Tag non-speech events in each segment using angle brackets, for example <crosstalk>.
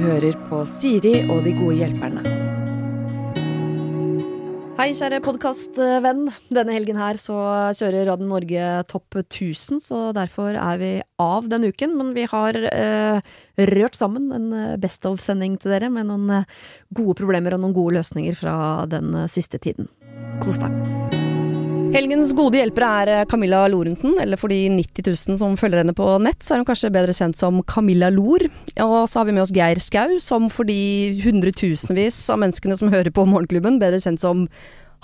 hører på Siri og de gode hjelperne. Hei, kjære podkastvenn. Denne helgen her så kjører Radio Norge Topp 1000, så derfor er vi av denne uken. Men vi har eh, rørt sammen en Best of-sending til dere med noen eh, gode problemer og noen gode løsninger fra den eh, siste tiden. Kos deg. Helgens gode hjelpere er eh, Camilla Lorentzen, eller for de 90 000 som følger henne på nett, så er hun kanskje bedre kjent som Camilla Lor. Og så har vi med oss Geir Skau, som for de hundretusenvis av menneskene som hører på Morgenklubben, bedre kjent som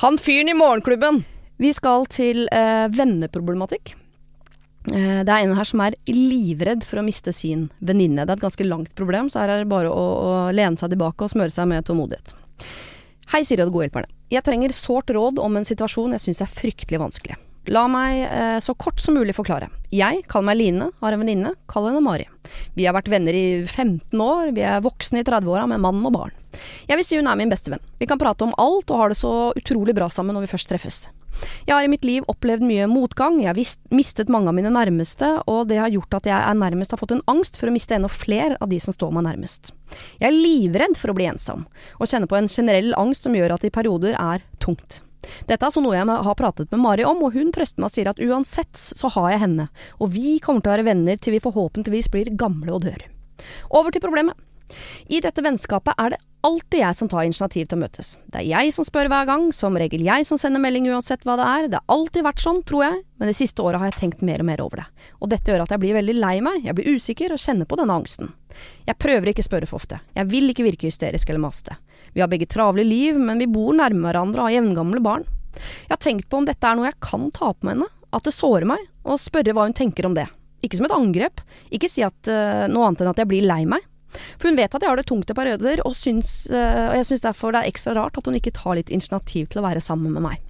han fyren i Morgenklubben. Vi skal til eh, venneproblematikk. Eh, det er en her som er livredd for å miste sin venninne. Det er et ganske langt problem, så her er det bare å, å lene seg tilbake og smøre seg med tålmodighet. Hei, Siri og de gode hjelperne. Jeg trenger sårt råd om en situasjon jeg syns er fryktelig vanskelig. La meg eh, så kort som mulig forklare. Jeg kaller meg Line, har en venninne, kall henne Mari. Vi har vært venner i 15 år, vi er voksne i 30-åra med mann og barn. Jeg vil si hun er min beste venn. Vi kan prate om alt og har det så utrolig bra sammen når vi først treffes. Jeg har i mitt liv opplevd mye motgang, jeg har mistet mange av mine nærmeste, og det har gjort at jeg nærmest har fått en angst for å miste enda flere av de som står meg nærmest. Jeg er livredd for å bli ensom, og kjenner på en generell angst som gjør at det i perioder er tungt. Dette er så noe jeg har pratet med Mari om, og hun trøster meg og sier at uansett så har jeg henne, og vi kommer til å være venner til vi forhåpentligvis blir gamle og dør. Over til problemet. I dette vennskapet er det alltid jeg som tar initiativ til å møtes. Det er jeg som spør hver gang, som regel jeg som sender melding uansett hva det er. Det har alltid vært sånn, tror jeg, men det siste året har jeg tenkt mer og mer over det. Og dette gjør at jeg blir veldig lei meg, jeg blir usikker og kjenner på denne angsten. Jeg prøver ikke å spørre for ofte, jeg vil ikke virke hysterisk eller maste. Vi har begge travle liv, men vi bor nærme hverandre og har jevngamle barn. Jeg har tenkt på om dette er noe jeg kan ta på henne, at det sårer meg, og spørre hva hun tenker om det. Ikke som et angrep, ikke si at, uh, noe annet enn at jeg blir lei meg. For hun vet at jeg har det tungt i perioder, og, syns, uh, og jeg syns derfor det er ekstra rart at hun ikke tar litt initiativ til å være sammen med meg.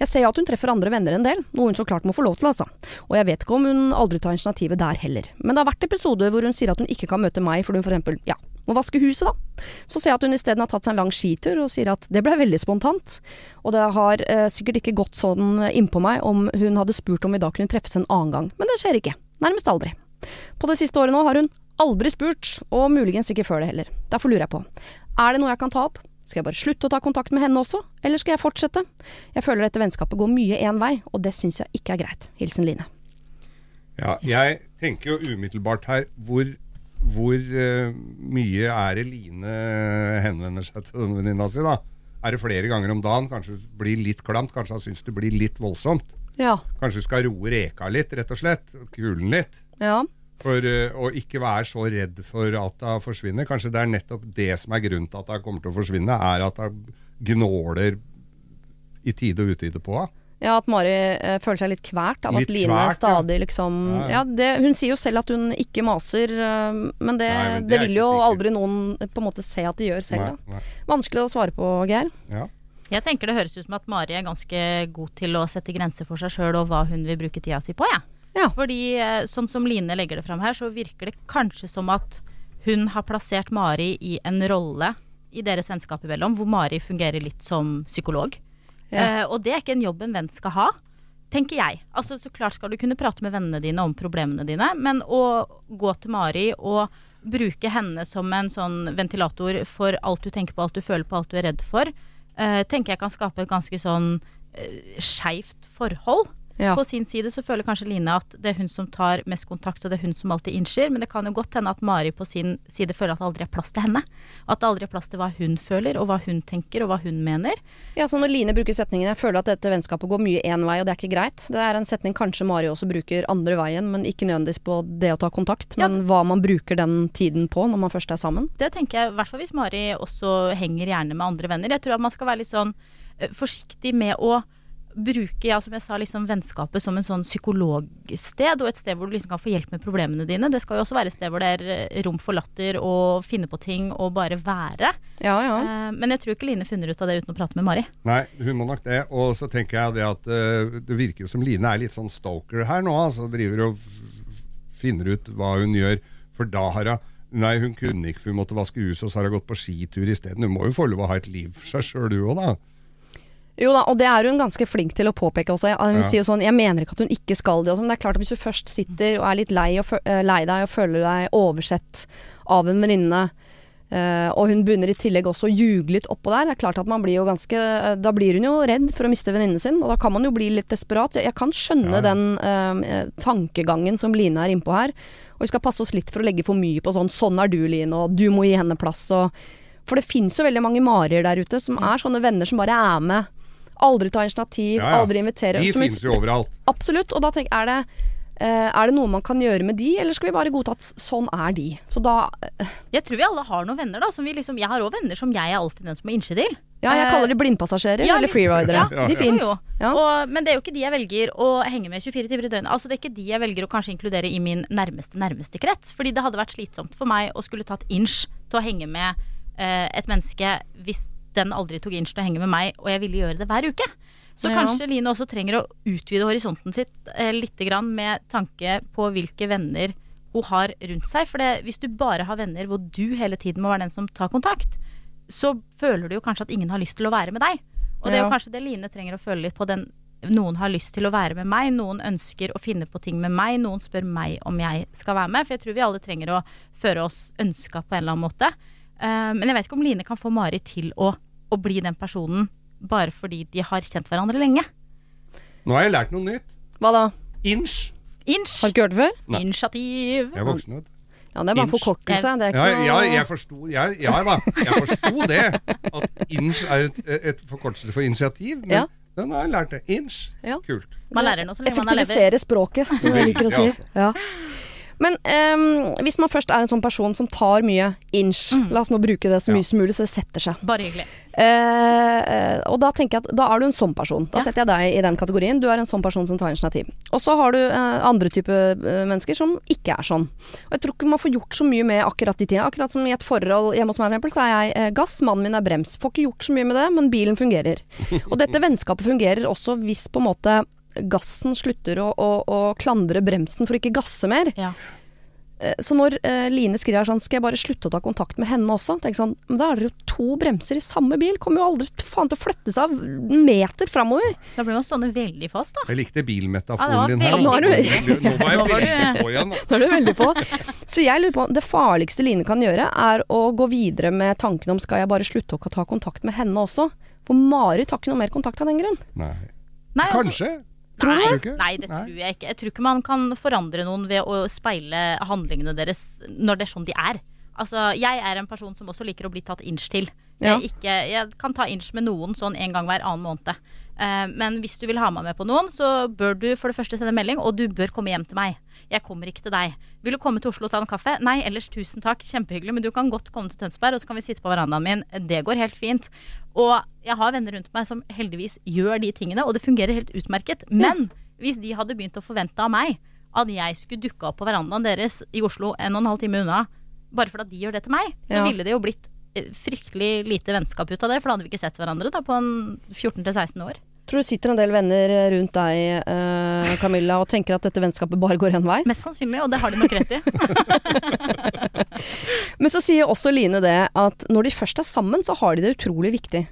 Jeg ser jo at hun treffer andre venner en del, noe hun så klart må få lov til, altså. Og jeg vet ikke om hun aldri tar initiativet der heller. Men det har vært episoder hvor hun sier at hun ikke kan møte meg fordi hun for eksempel, ja, må vaske huset, da. Så ser jeg at hun isteden har tatt seg en lang skitur, og sier at det ble veldig spontant. Og det har eh, sikkert ikke gått sånn innpå meg om hun hadde spurt om vi da kunne treffes en annen gang. Men det skjer ikke. Nærmest aldri. På det siste året nå har hun aldri spurt, og muligens ikke før det heller. Derfor lurer jeg på, er det noe jeg kan ta opp? Skal jeg bare slutte å ta kontakt med henne også, eller skal jeg fortsette? Jeg føler dette vennskapet går mye én vei, og det syns jeg ikke er greit. Hilsen Line. Ja, jeg tenker jo umiddelbart her hvor, hvor uh, mye er det Line henvender seg til denne venninna si, da? Er det flere ganger om dagen? Kanskje det blir litt klamt? Kanskje han syns det blir litt voldsomt? Ja. Kanskje du skal roe reka litt, rett og slett? Kulen litt? Ja. For uh, å ikke være så redd for at hun forsvinner. Kanskje det er nettopp det som er grunnen til at hun kommer til å forsvinne, er at hun gnåler i tide og utide på henne. Ja, at Mari eh, føler seg litt kvært av Litt at Line kvært, ja. stadig liksom Ja, ja. Ja, det, hun sier jo selv at hun ikke maser, eh, men det, Nei, men det det, vil jo sikkert. aldri noen eh, på en måte se at de gjør selv, da. Nei, nei. Vanskelig å svare på, Geir. Ja. Jeg tenker det høres ut som at Mari er ganske god til å sette grenser for seg sjøl og hva hun vil bruke tida si på, jeg. Ja. Fordi eh, sånn som Line legger det fram her, så virker det kanskje som at hun har plassert Mari i en rolle i deres vennskap imellom, hvor Mari fungerer litt som psykolog. Ja. Eh, og det er ikke en jobb en venn skal ha, tenker jeg. Altså Så klart skal du kunne prate med vennene dine om problemene dine, men å gå til Mari og bruke henne som en sånn ventilator for alt du tenker på, alt du føler på, alt du er redd for, eh, tenker jeg kan skape et ganske sånn uh, skeivt forhold. Ja. På sin side så føler kanskje Line at det er hun som tar mest kontakt, og det er hun som alltid innser, men det kan jo godt hende at Mari på sin side føler at det aldri er plass til henne. At det aldri er plass til hva hun føler, og hva hun tenker, og hva hun mener. Ja, så når Line bruker setningen 'jeg føler at dette vennskapet går mye én vei, og det er ikke greit', det er en setning kanskje Mari også bruker andre veien, men ikke nødvendigvis på det å ta kontakt, Ja. men hva man bruker den tiden på når man først er sammen. Det tenker jeg, i hvert fall hvis Mari også henger gjerne med andre venner. Jeg tror at man skal være litt sånn eh, forsiktig med å bruke ja, som jeg sa, liksom vennskapet som en sånn psykologsted, og et sted hvor du liksom kan få hjelp med problemene dine. Det skal jo også være et sted hvor det er eh, rom for latter og finne på ting og bare være. Ja, ja. Eh, men jeg tror ikke Line finner ut av det uten å prate med Mari. Nei, hun må nok det. Og så tenker jeg det at eh, det virker jo som Line er litt sånn stalker her nå. Altså driver og finner ut hva hun gjør. For da har hun Nei, hun kunne ikke, for hun måtte vaske huset, og så har hun gått på skitur isteden. Hun må jo få lov å ha et liv for seg sjøl, du òg, da. Jo da, og det er hun ganske flink til å påpeke også. Hun Ja. sier jo sånn 'jeg mener ikke at hun ikke skal det', og sånn, men det er klart at hvis du først sitter og er litt lei, og eh, lei deg og føler deg oversett av en venninne Uh, og hun begynner i tillegg også å ljuge litt oppå der. Det er klart at man blir jo ganske eh, Da blir hun jo redd for å miste venninnen sin, og da kan man jo bli litt desperat. Jeg, jeg kan skjønne Ja, ja. den uh, tankegangen som Line er innpå her. Og vi skal passe oss litt for å legge for mye på sånn 'sånn er du, Line', og 'du må gi henne plass', og For det fins jo veldig mange Marier der ute som er sånne venner som bare er med. Aldri ta initiativ, Ja, ja. aldri invitere. De finnes jo overalt. Absolutt. Og da tenker jeg, er det eh, er det noe man kan gjøre med de, eller skal vi bare godta at sånn er de? Så da Jeg tror vi alle har noen venner, da. Som vi liksom, jeg har òg venner som jeg er alltid den som må innse til. Ja, jeg Eh, kaller de blindpassasjerer ja, eller freeridere. ja, de ja. fins. Jo. Ja. Men det er jo ikke de jeg velger å henge med 24 timer i døgnet. Altså Det er ikke de jeg velger å kanskje inkludere i min nærmeste nærmeste krets. Fordi det hadde vært slitsomt for meg å skulle tatt inch til å henge med eh, et menneske hvis den aldri tok inch til å henge med meg, og jeg ville gjøre det hver uke. Så Ja. kanskje Line også trenger å utvide horisonten sitt eh, litt grann med tanke på hvilke venner hun har rundt seg. For det, hvis du bare har venner hvor du hele tiden må være den som tar kontakt, så føler du jo kanskje at ingen har lyst til å være med deg. Og det er jo kanskje det Line trenger å føle litt på. Den, noen har lyst til å være med meg, noen ønsker å finne på ting med meg, noen spør meg om jeg skal være med. For jeg tror vi alle trenger å føre oss ønska på en eller annen måte. Eh, men jeg vet ikke om Line kan få Mari til å, å bli den personen bare fordi de har kjent hverandre lenge. Nå har jeg lært noe nytt. Hva da? Inch. Inch! Har du ikke hørt det før? Nei. Initiativ! Jeg er voksen, vet du. Ja, det er bare Inch. forkortelse. Det er Ja, ikke noe ja, jeg forsto jeg, Ja da, jeg forsto det. At inch er et, et forkortelse for initiativ. Men Ja. den har jeg lært det. Inch. Ja. Kult. Man lærer noe så lenge man er lever. Effektivisere språket, som jeg liker å si. Veldig, altså. Ja. Men um, hvis man først er en sånn person som tar mye inch, Mm. la oss nå bruke det så Ja. mye som mulig, så det setter seg. Bare hyggelig. Uh, og da tenker jeg at da er du en sånn person. Da Ja. setter jeg deg i den kategorien. Du er en sånn person som tar initiativ. Og så har du uh, andre type uh, mennesker som ikke er sånn. Og jeg tror ikke man får gjort så mye med akkurat de tingene. Akkurat som i et forhold hjemme hos meg, for eksempel, så er jeg gass, mannen min er brems. Får ikke gjort så mye med det, men bilen fungerer. <laughs> Og dette vennskapet fungerer også hvis på en måte gassen slutter å, å, å klandre bremsen for å ikke gasse mer. Ja. Eh, Så når eh, Line skriver her sånn, skal jeg bare slutte å ta kontakt med henne også? Tenk sånn, men da er det jo to bremser i samme bil, kommer jo aldri faen til å flytte seg en meter framover. Da blir man stående veldig fast, da. Jeg likte bilmetaforen din her. Nå er du, Nå var jeg veldig på igjen. Nå er du veldig på. Så jeg lurer på, det farligste Line kan gjøre, er å gå videre med tanken om skal jeg bare slutte å ta kontakt med henne også? For Marit har ikke noe mer kontakt av den grunn. Nei. Nei, altså- Kanskje. Tror du nei, det? Nei, det tror jeg ikke. Jeg tror ikke man kan forandre noen ved å speile handlingene deres når det er sånn de er. Altså, jeg er en person som også liker å bli tatt inch til. Ja. Jeg, ikke, jeg kan ta inch med noen sånn en gang hver annen måned. Uh, men hvis du vil ha meg med på noen, så bør du for det første sende melding, og du bør komme hjem til meg. Jeg kommer ikke til deg. Vil du komme til Oslo og ta en kaffe? Nei, ellers tusen takk, kjempehyggelig, men du kan godt komme til Tønsberg, og så kan vi sitte på verandaen min. Det går helt fint. Og jeg har venner rundt meg som heldigvis gjør de tingene, og det fungerer helt utmerket. Men hvis de hadde begynt å forvente av meg at jeg skulle dukke opp på verandaen deres i Oslo en og en halv time unna, bare fordi de gjør det til meg, så Ja. ville det jo blitt eh, fryktelig lite vennskap ut av det, for da hadde vi ikke sett hverandre da på en 14-16 år. Tror du sitter en del venner rundt deg, eh, Camilla, og tenker at dette vennskapet bare går en vei? Mest sannsynlig, og det har de nok rett i. <laughs> Men så sier også Line det at når de først er sammen, så har de det utrolig viktig.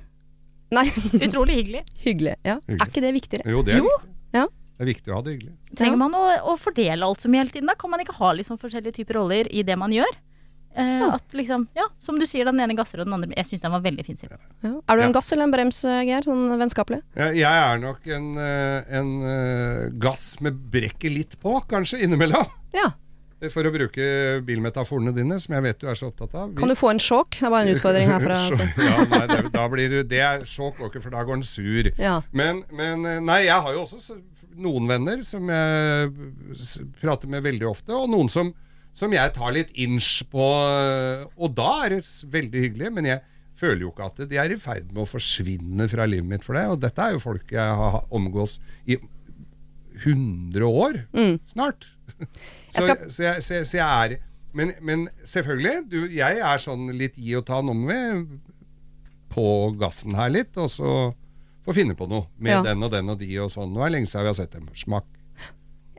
Nei, <laughs> Utrolig hyggelig. hyggelig. Ja. Hyggelig. Er ikke det viktigere? Jo, det er Jo. Ja. Det er viktig å ha det hyggelig. Trenger man å, å fordele alt så mye hele tiden? Da kan man ikke ha liksom forskjellige typer roller i det man gjør. Eh, At liksom, ja, Som du sier, den ene gasser og den andre Jeg syns den var veldig fin. Ja. Er du en Ja. gass eller en brems, Geir? Sånn vennskapelig? Jeg, jeg er nok en, eh, en eh, gass med brekket litt på, kanskje, innimellom. Ja. For å bruke bilmetaforene dine, som jeg vet du er så opptatt av. Kan du få en sjokk? Det er bare en utfordring herfra. Altså. <laughs> ja, nei, det, da blir du, det er sjokk, ikke, for da går den sur. Ja. Men, men eh, nei, jeg har jo også noen venner som jeg prater med veldig ofte, og noen som, som jeg tar litt inch på. eh, Og da er det veldig hyggelig, men jeg føler jo ikke at de er i ferd med å forsvinne fra livet mitt for det. Og dette er jo folk jeg har omgås i 100 år snart. Så Jeg så, jeg, så, jeg, så jeg er men, men selvfølgelig, du, jeg er sånn litt gi og ta. noe må på gassen her litt, og så få finne på noe med Ja. den og den og de og sånn. Nå er det lenge siden vi har sett dem. Smak.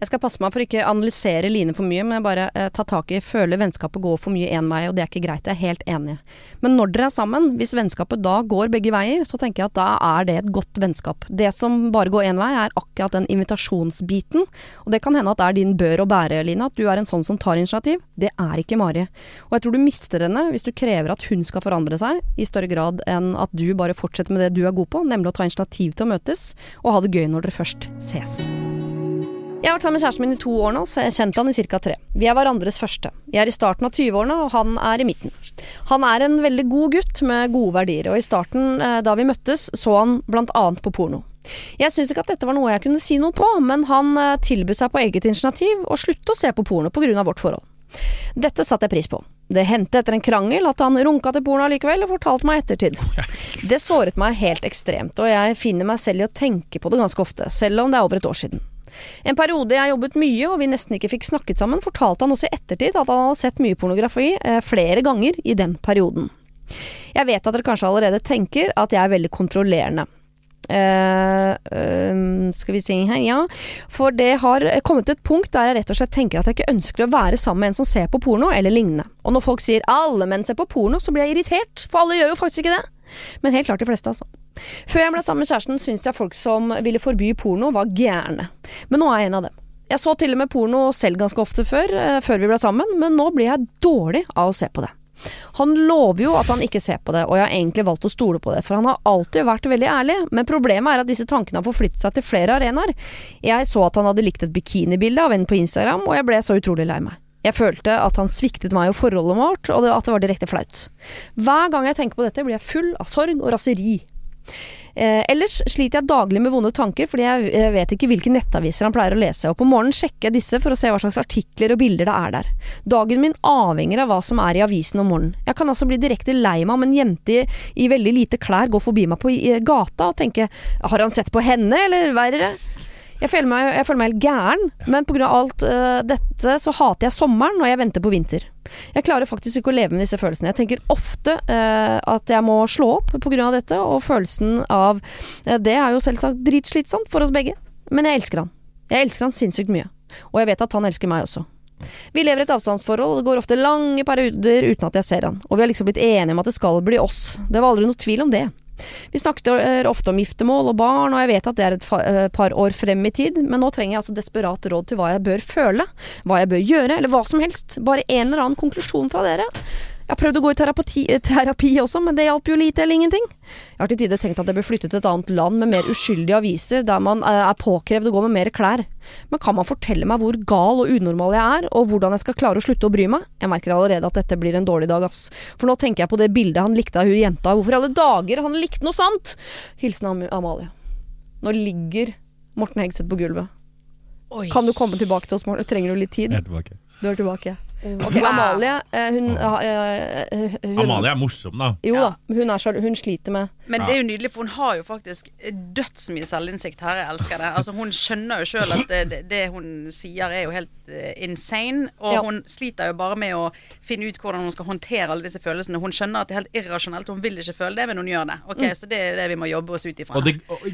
Jeg skal passe meg for ikke analysere Line for mye, men bare eh, ta tak i føler vennskapet går for mye én vei, og det er ikke greit. Jeg er helt enig. Men når dere er sammen, hvis vennskapet da går begge veier, så tenker jeg at da er det et godt vennskap. Det som bare går én vei, er akkurat den invitasjonsbiten. Og det kan hende at det er din bør å bære, Line, at du er en sånn som tar initiativ. Det er ikke Mari. Og jeg tror du mister henne hvis du krever at hun skal forandre seg, i større grad enn at du bare fortsetter med det du er god på, nemlig å ta initiativ til å møtes, og ha det gøy når dere først ses. Jeg har vært sammen med kjæresten min i to år nå, så jeg har kjent han i ca. tre. Vi er hverandres første. Jeg er i starten av 20-årene, og han er i midten. Han er en veldig god gutt med gode verdier, og i starten, eh, da vi møttes, så han blant annet på porno. Jeg syns ikke at dette var noe jeg kunne si noe på, men han eh, tilbød seg på eget initiativ å slutte å se på porno pga. vårt forhold. Dette satte jeg pris på. Det hendte etter en krangel at han runka til porno likevel, og fortalte meg i ettertid. <laughs> Det såret meg helt ekstremt, og jeg finner meg selv i å tenke på det ganske ofte, selv om det er over et år siden. En periode jeg jobbet mye og vi nesten ikke fikk snakket sammen, fortalte han også i ettertid at han hadde sett mye pornografi eh, flere ganger i den perioden. Jeg vet at dere kanskje allerede tenker at jeg er veldig kontrollerende. Eh, skal vi se her, ja. For det har kommet til et punkt der jeg rett og slett tenker at jeg ikke ønsker å være sammen med en som ser på porno, eller lignende. Og når folk sier 'alle menn ser på porno', så blir jeg irritert, for alle gjør jo faktisk ikke det. Men helt klart de fleste, altså. Før jeg ble sammen med kjæresten, syntes jeg folk som ville forby porno, var gærne. Men nå er jeg en av dem. Jeg så til og med porno selv ganske ofte før, eh, før vi ble sammen, men nå blir jeg dårlig av å se på det. Han lover jo at han ikke ser på det, og jeg har egentlig valgt å stole på det, for han har alltid vært veldig ærlig, men problemet er at disse tankene har forflyttet seg til flere arenaer. Jeg så at han hadde likt et bikinibilde av en på Instagram, og jeg ble så utrolig lei meg. Jeg følte at han sviktet meg og forholdet vårt, og at det var direkte flaut. Hver gang jeg tenker på dette, blir jeg full av sorg og raseri. Eh, ellers sliter jeg daglig med vonde tanker, fordi jeg, vet ikke hvilke nettaviser han pleier å lese, og på morgenen sjekker jeg disse for å se hva slags artikler og bilder det er der. Dagen min avhenger av hva som er i avisen om morgenen. Jeg kan altså bli direkte lei meg om en jente i, i veldig lite klær går forbi meg på i, gata og tenke har han sett på henne, eller verre? Jeg føler meg, jeg føler meg helt gæren, men pga. alt uh, dette så hater jeg sommeren, og jeg venter på vinter. Jeg klarer faktisk ikke å leve med disse følelsene. Jeg tenker ofte uh, at jeg må slå opp pga. dette, og følelsen av uh, det er jo selvsagt dritslitsomt for oss begge. Men jeg elsker han. Jeg elsker han sinnssykt mye. Og jeg vet at han elsker meg også. Vi lever i et avstandsforhold, og det går ofte lange perioder uten at jeg ser han. Og vi har liksom blitt enige om at det skal bli oss. Det var aldri noe tvil om det. Vi snakker ofte om giftermål og barn, og jeg vet at det er et eh, par år frem i tid, men nå trenger jeg altså desperat råd til hva jeg bør føle, hva jeg bør gjøre, eller hva som helst. Bare en eller annen konklusjon fra dere. Jeg har prøvd å gå i terapi, terapi, også, men det hjalp jo lite eller ingenting. Jeg har til tider tenkt at jeg bør flytte til et annet land med mer uskyldige aviser, der man eh, er påkrevd å gå med mer klær. Men kan man fortelle meg hvor gal og unormal jeg er, og hvordan jeg skal klare å slutte å bry meg? Jeg merker allerede at dette blir en dårlig dag, ass. For nå tenker jeg på det bildet han likte av hun jenta. Hvorfor i alle dager han likte noe sånt? Hilsen Am Amalie. Nå ligger Morten Hegseth på gulvet. Oi. Kan du komme tilbake til oss, Morten? Trenger du litt tid? Jeg er tilbake. Du er tilbake. Ok, Amalie hun, hun, eh, hun, Amalie er morsom, da. Jo da, hun, er, hun sliter med Men det er jo nydelig, for hun har jo faktisk dødsmye selvinnsikt her. Jeg elsker det. Altså, hun skjønner jo sjøl at det, det, hun sier er jo helt uh, insane. Og ja. hun sliter jo bare med å finne ut hvordan hun skal håndtere alle disse følelsene. Hun skjønner at det er helt irrasjonelt. Hun vil ikke føle det, men hun gjør det. Ok, mm. Så det er det vi må jobbe oss ut ifra. Og, det, og,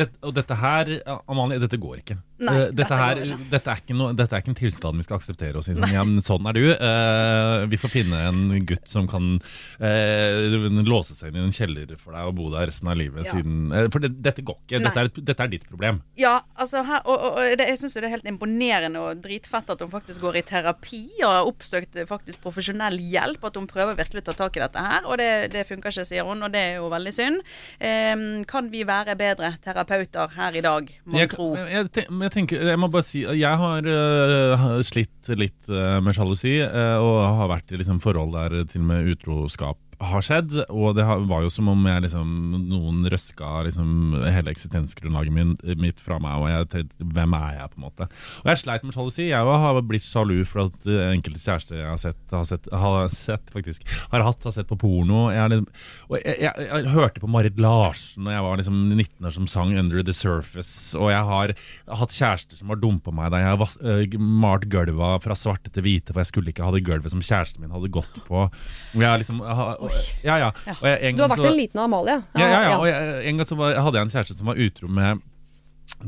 det, og dette her, Amalie, dette går ikke. Nei, uh, dette, dette, her, dette, er ikke no, dette er ikke en tilstand vi skal akseptere oss i. Sånn, ja, men sånn er du. Uh, vi får finne en gutt som kan uh, låse seg inn i en kjeller for deg og bo der resten av livet. Ja. Siden, uh, for det, dette går ikke. Dette er, dette er, ditt problem. Ja, altså her, og, og, og det, jeg syns det er helt imponerende og dritfett at hun faktisk går i terapi og har oppsøkt faktisk profesjonell hjelp. At hun prøver virkelig å ta tak i dette her. Og det, det funker ikke, sier hun, og det er jo veldig synd. Um, kan vi være bedre terapeuter her i dag, mon tro? Jeg, jeg, tenker, jeg må bare si jeg har uh, slitt litt uh, med sjalusi, uh, og har vært i liksom, forhold der til og med utroskap har skjedd, og det var jo som om jeg liksom, noen røska liksom, hele eksistensgrunnlaget min, mitt fra meg. Og jeg tenkte, hvem er jeg, på en måte? Og jeg sleit med sjalusi. Jeg har blitt sjalu for at enkelte kjærester jeg har sett, har sett, har sett faktisk, har hatt, har sett på porno. Jeg, liksom, og jeg, jeg, jeg, hørte på Marit Larsen da jeg var liksom 19 år som sang 'Under the Surface'. Og jeg har hatt kjærester som har dumpa meg da jeg har uh, malt gulva fra svarte til hvite, for jeg skulle ikke ha det gulvet som kjæresten min hadde gått på. Og jeg liksom, har, ja, ja. Jeg, du har vært så, en liten Amalie. Ja, ja, ja, og jeg, En gang så var, hadde jeg en kjæreste som var utro med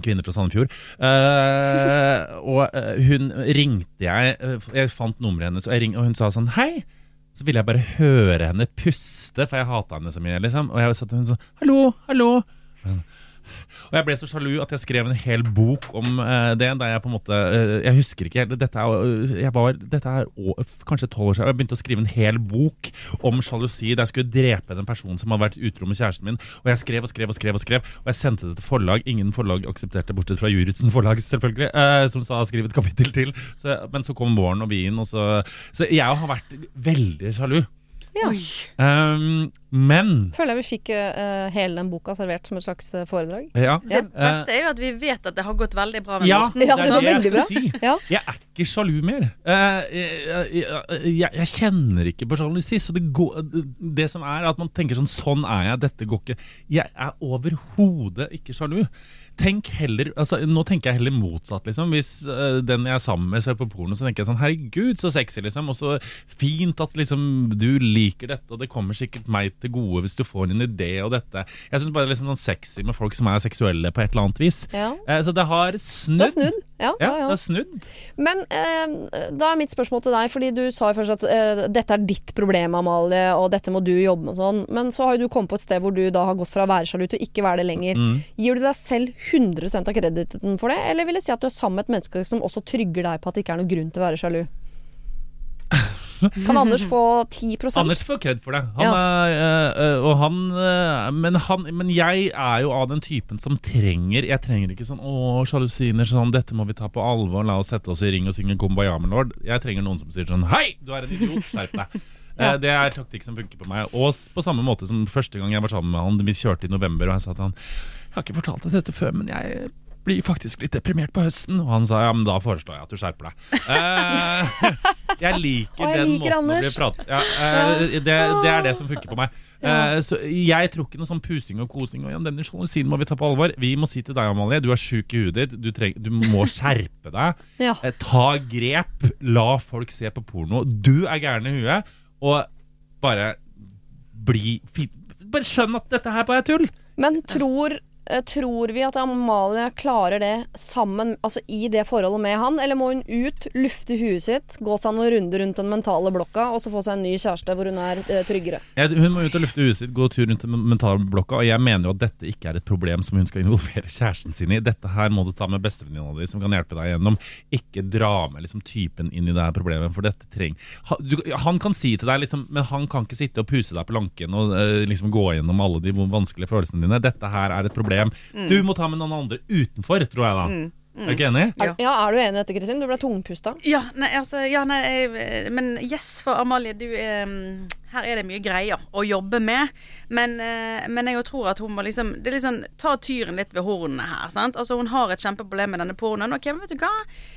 Kvinne fra Sandefjord. Uh, og eh, hun ringte jeg eh, Jeg fant nummeret hennes, og, jeg ring, og hun sa sånn Hei! Så ville jeg bare høre henne puste, for jeg hata henne så mye. liksom Og jeg satt og hun sånn Hallo, hallo. Og jeg ble så sjalu at jeg skrev en hel bok om uh, det. Der jeg på en måte uh, Jeg husker ikke helt Dette er, jeg var, dette er å, kanskje tolv år siden. Jeg begynte å skrive en hel bok om sjalusi. Der jeg skulle drepe den personen som hadde vært utro med kjæresten min. Og jeg skrev og skrev og skrev. Og skrev Og jeg sendte det til forlag. Ingen forlag aksepterte, bortsett fra Juritzen forlag, selvfølgelig. uh, som sa skriv et kapittel til. Så, men så kom våren og vinen, og så Så jeg har vært veldig sjalu. Ja. Um, men Føler jeg vi fikk uh, hele den boka servert som et slags eh, foredrag. ja. Det beste er jo at vi vet at det har gått veldig bra med Ja, Morten. Ja, det det går jeg veldig bra. Si. Ja. Jeg er ikke sjalu mer. Uh, jeg, jeg, jeg, jeg kjenner ikke på sjalusi. Så det, går, det som er at man tenker sånn Sånn er jeg, dette går ikke. Jeg er overhodet ikke sjalu. Tenk heller, altså Nå tenker jeg heller motsatt. liksom Hvis uh, den jeg er sammen med, ser på porno, så tenker jeg sånn Herregud, så sexy, liksom. Og så fint at liksom du liker dette, og det kommer sikkert meg til gode hvis du får en idé og dette. Jeg syns bare det er liksom sånn sexy med folk som er seksuelle på et eller annet vis. Ja. Uh, så det har snudd. Det har snudd. Ja, Ja, ja, det har snudd. Men uh, da er mitt spørsmål til deg, fordi du sa jo først at dette er ditt problem, Amalie, og dette må du jobbe med og sånn. Men så har jo du kommet på et sted hvor du da har gått fra å være sjalu til ikke være det lenger. Mm. Gir du deg selv 100 av krediten for det, eller vil jeg si at du er sammen med et menneske som også trygger deg på at det ikke er noen grunn til å være sjalu? Kan Anders få 10% Anders får kred for det. Han Ja. er, øh, og han, øh, men, han, men jeg er jo av den typen som trenger Jeg trenger ikke sånn 'Å, sjalusiner, sånn, dette må vi ta på alvor. La oss sette oss i ring og synge Kumbaya lord'. Jeg trenger noen som sier sånn 'Hei, du er en idiot. Skjerp deg'. <laughs> ja. Det er taktikk som funker på meg. Og på samme måte som første gang jeg var sammen med han. Vi kjørte i november, og jeg sa til han har ikke fortalt deg dette før, men jeg blir faktisk litt deprimert på høsten'. Og han sa 'Ja, men da foreslår jeg at du skjerper deg'. Uh, <laughs> jeg liker jeg den liker måten å bli Anders. pratet ja, uh, det, det er det som funker på meg. Eh, så jeg tror ikke noe sånn pusing og kosing. Og denne sjalusien må vi ta på alvor. Vi må si til deg, Amalie, du er sjuk i huet ditt. Du, treng, du må skjerpe deg. <laughs> Ja. Ta grep. La folk se på porno. Du er gæren i huet. Og bare bli fin. Bare skjønn at dette her bare er tull. Men tror, tror vi at Amalie klarer det sammen, altså i det forholdet med han? Eller må hun ut, lufte huet sitt, gå seg noen runder rundt den mentale blokka, og så få seg en ny kjæreste hvor hun er eh, tryggere? Hun må ut og lufte huet sitt, gå tur rundt den mentale blokka. Og jeg mener jo at dette ikke er et problem som hun skal involvere <laughs> kjæresten sin i. Dette her må du ta med bestevenninna di, som kan hjelpe deg gjennom. Ikke dra med liksom, typen inn i det her problemet, for dette trenger Han kan si til deg, liksom, men han kan ikke sitte og puse deg på lanken og eh, liksom gå gjennom alle de vanskelige følelsene dine. Dette her er et problem. Du må ta med noen andre utenfor, tror jeg da. Er du ikke enig? Ja. Ja, er du enig i dette, Kristin? Du ble tungpusta. Ja, nei, altså, ja, nei, jeg, men yes for Amalie, du er mm, Her er det mye greier å jobbe med. Men, eh, men jeg tror at hun må liksom Det liksom Ta tyren litt ved hornene her. sant? Altså Hun har et kjempeproblem med denne pornoen. Ok, men vet du hva?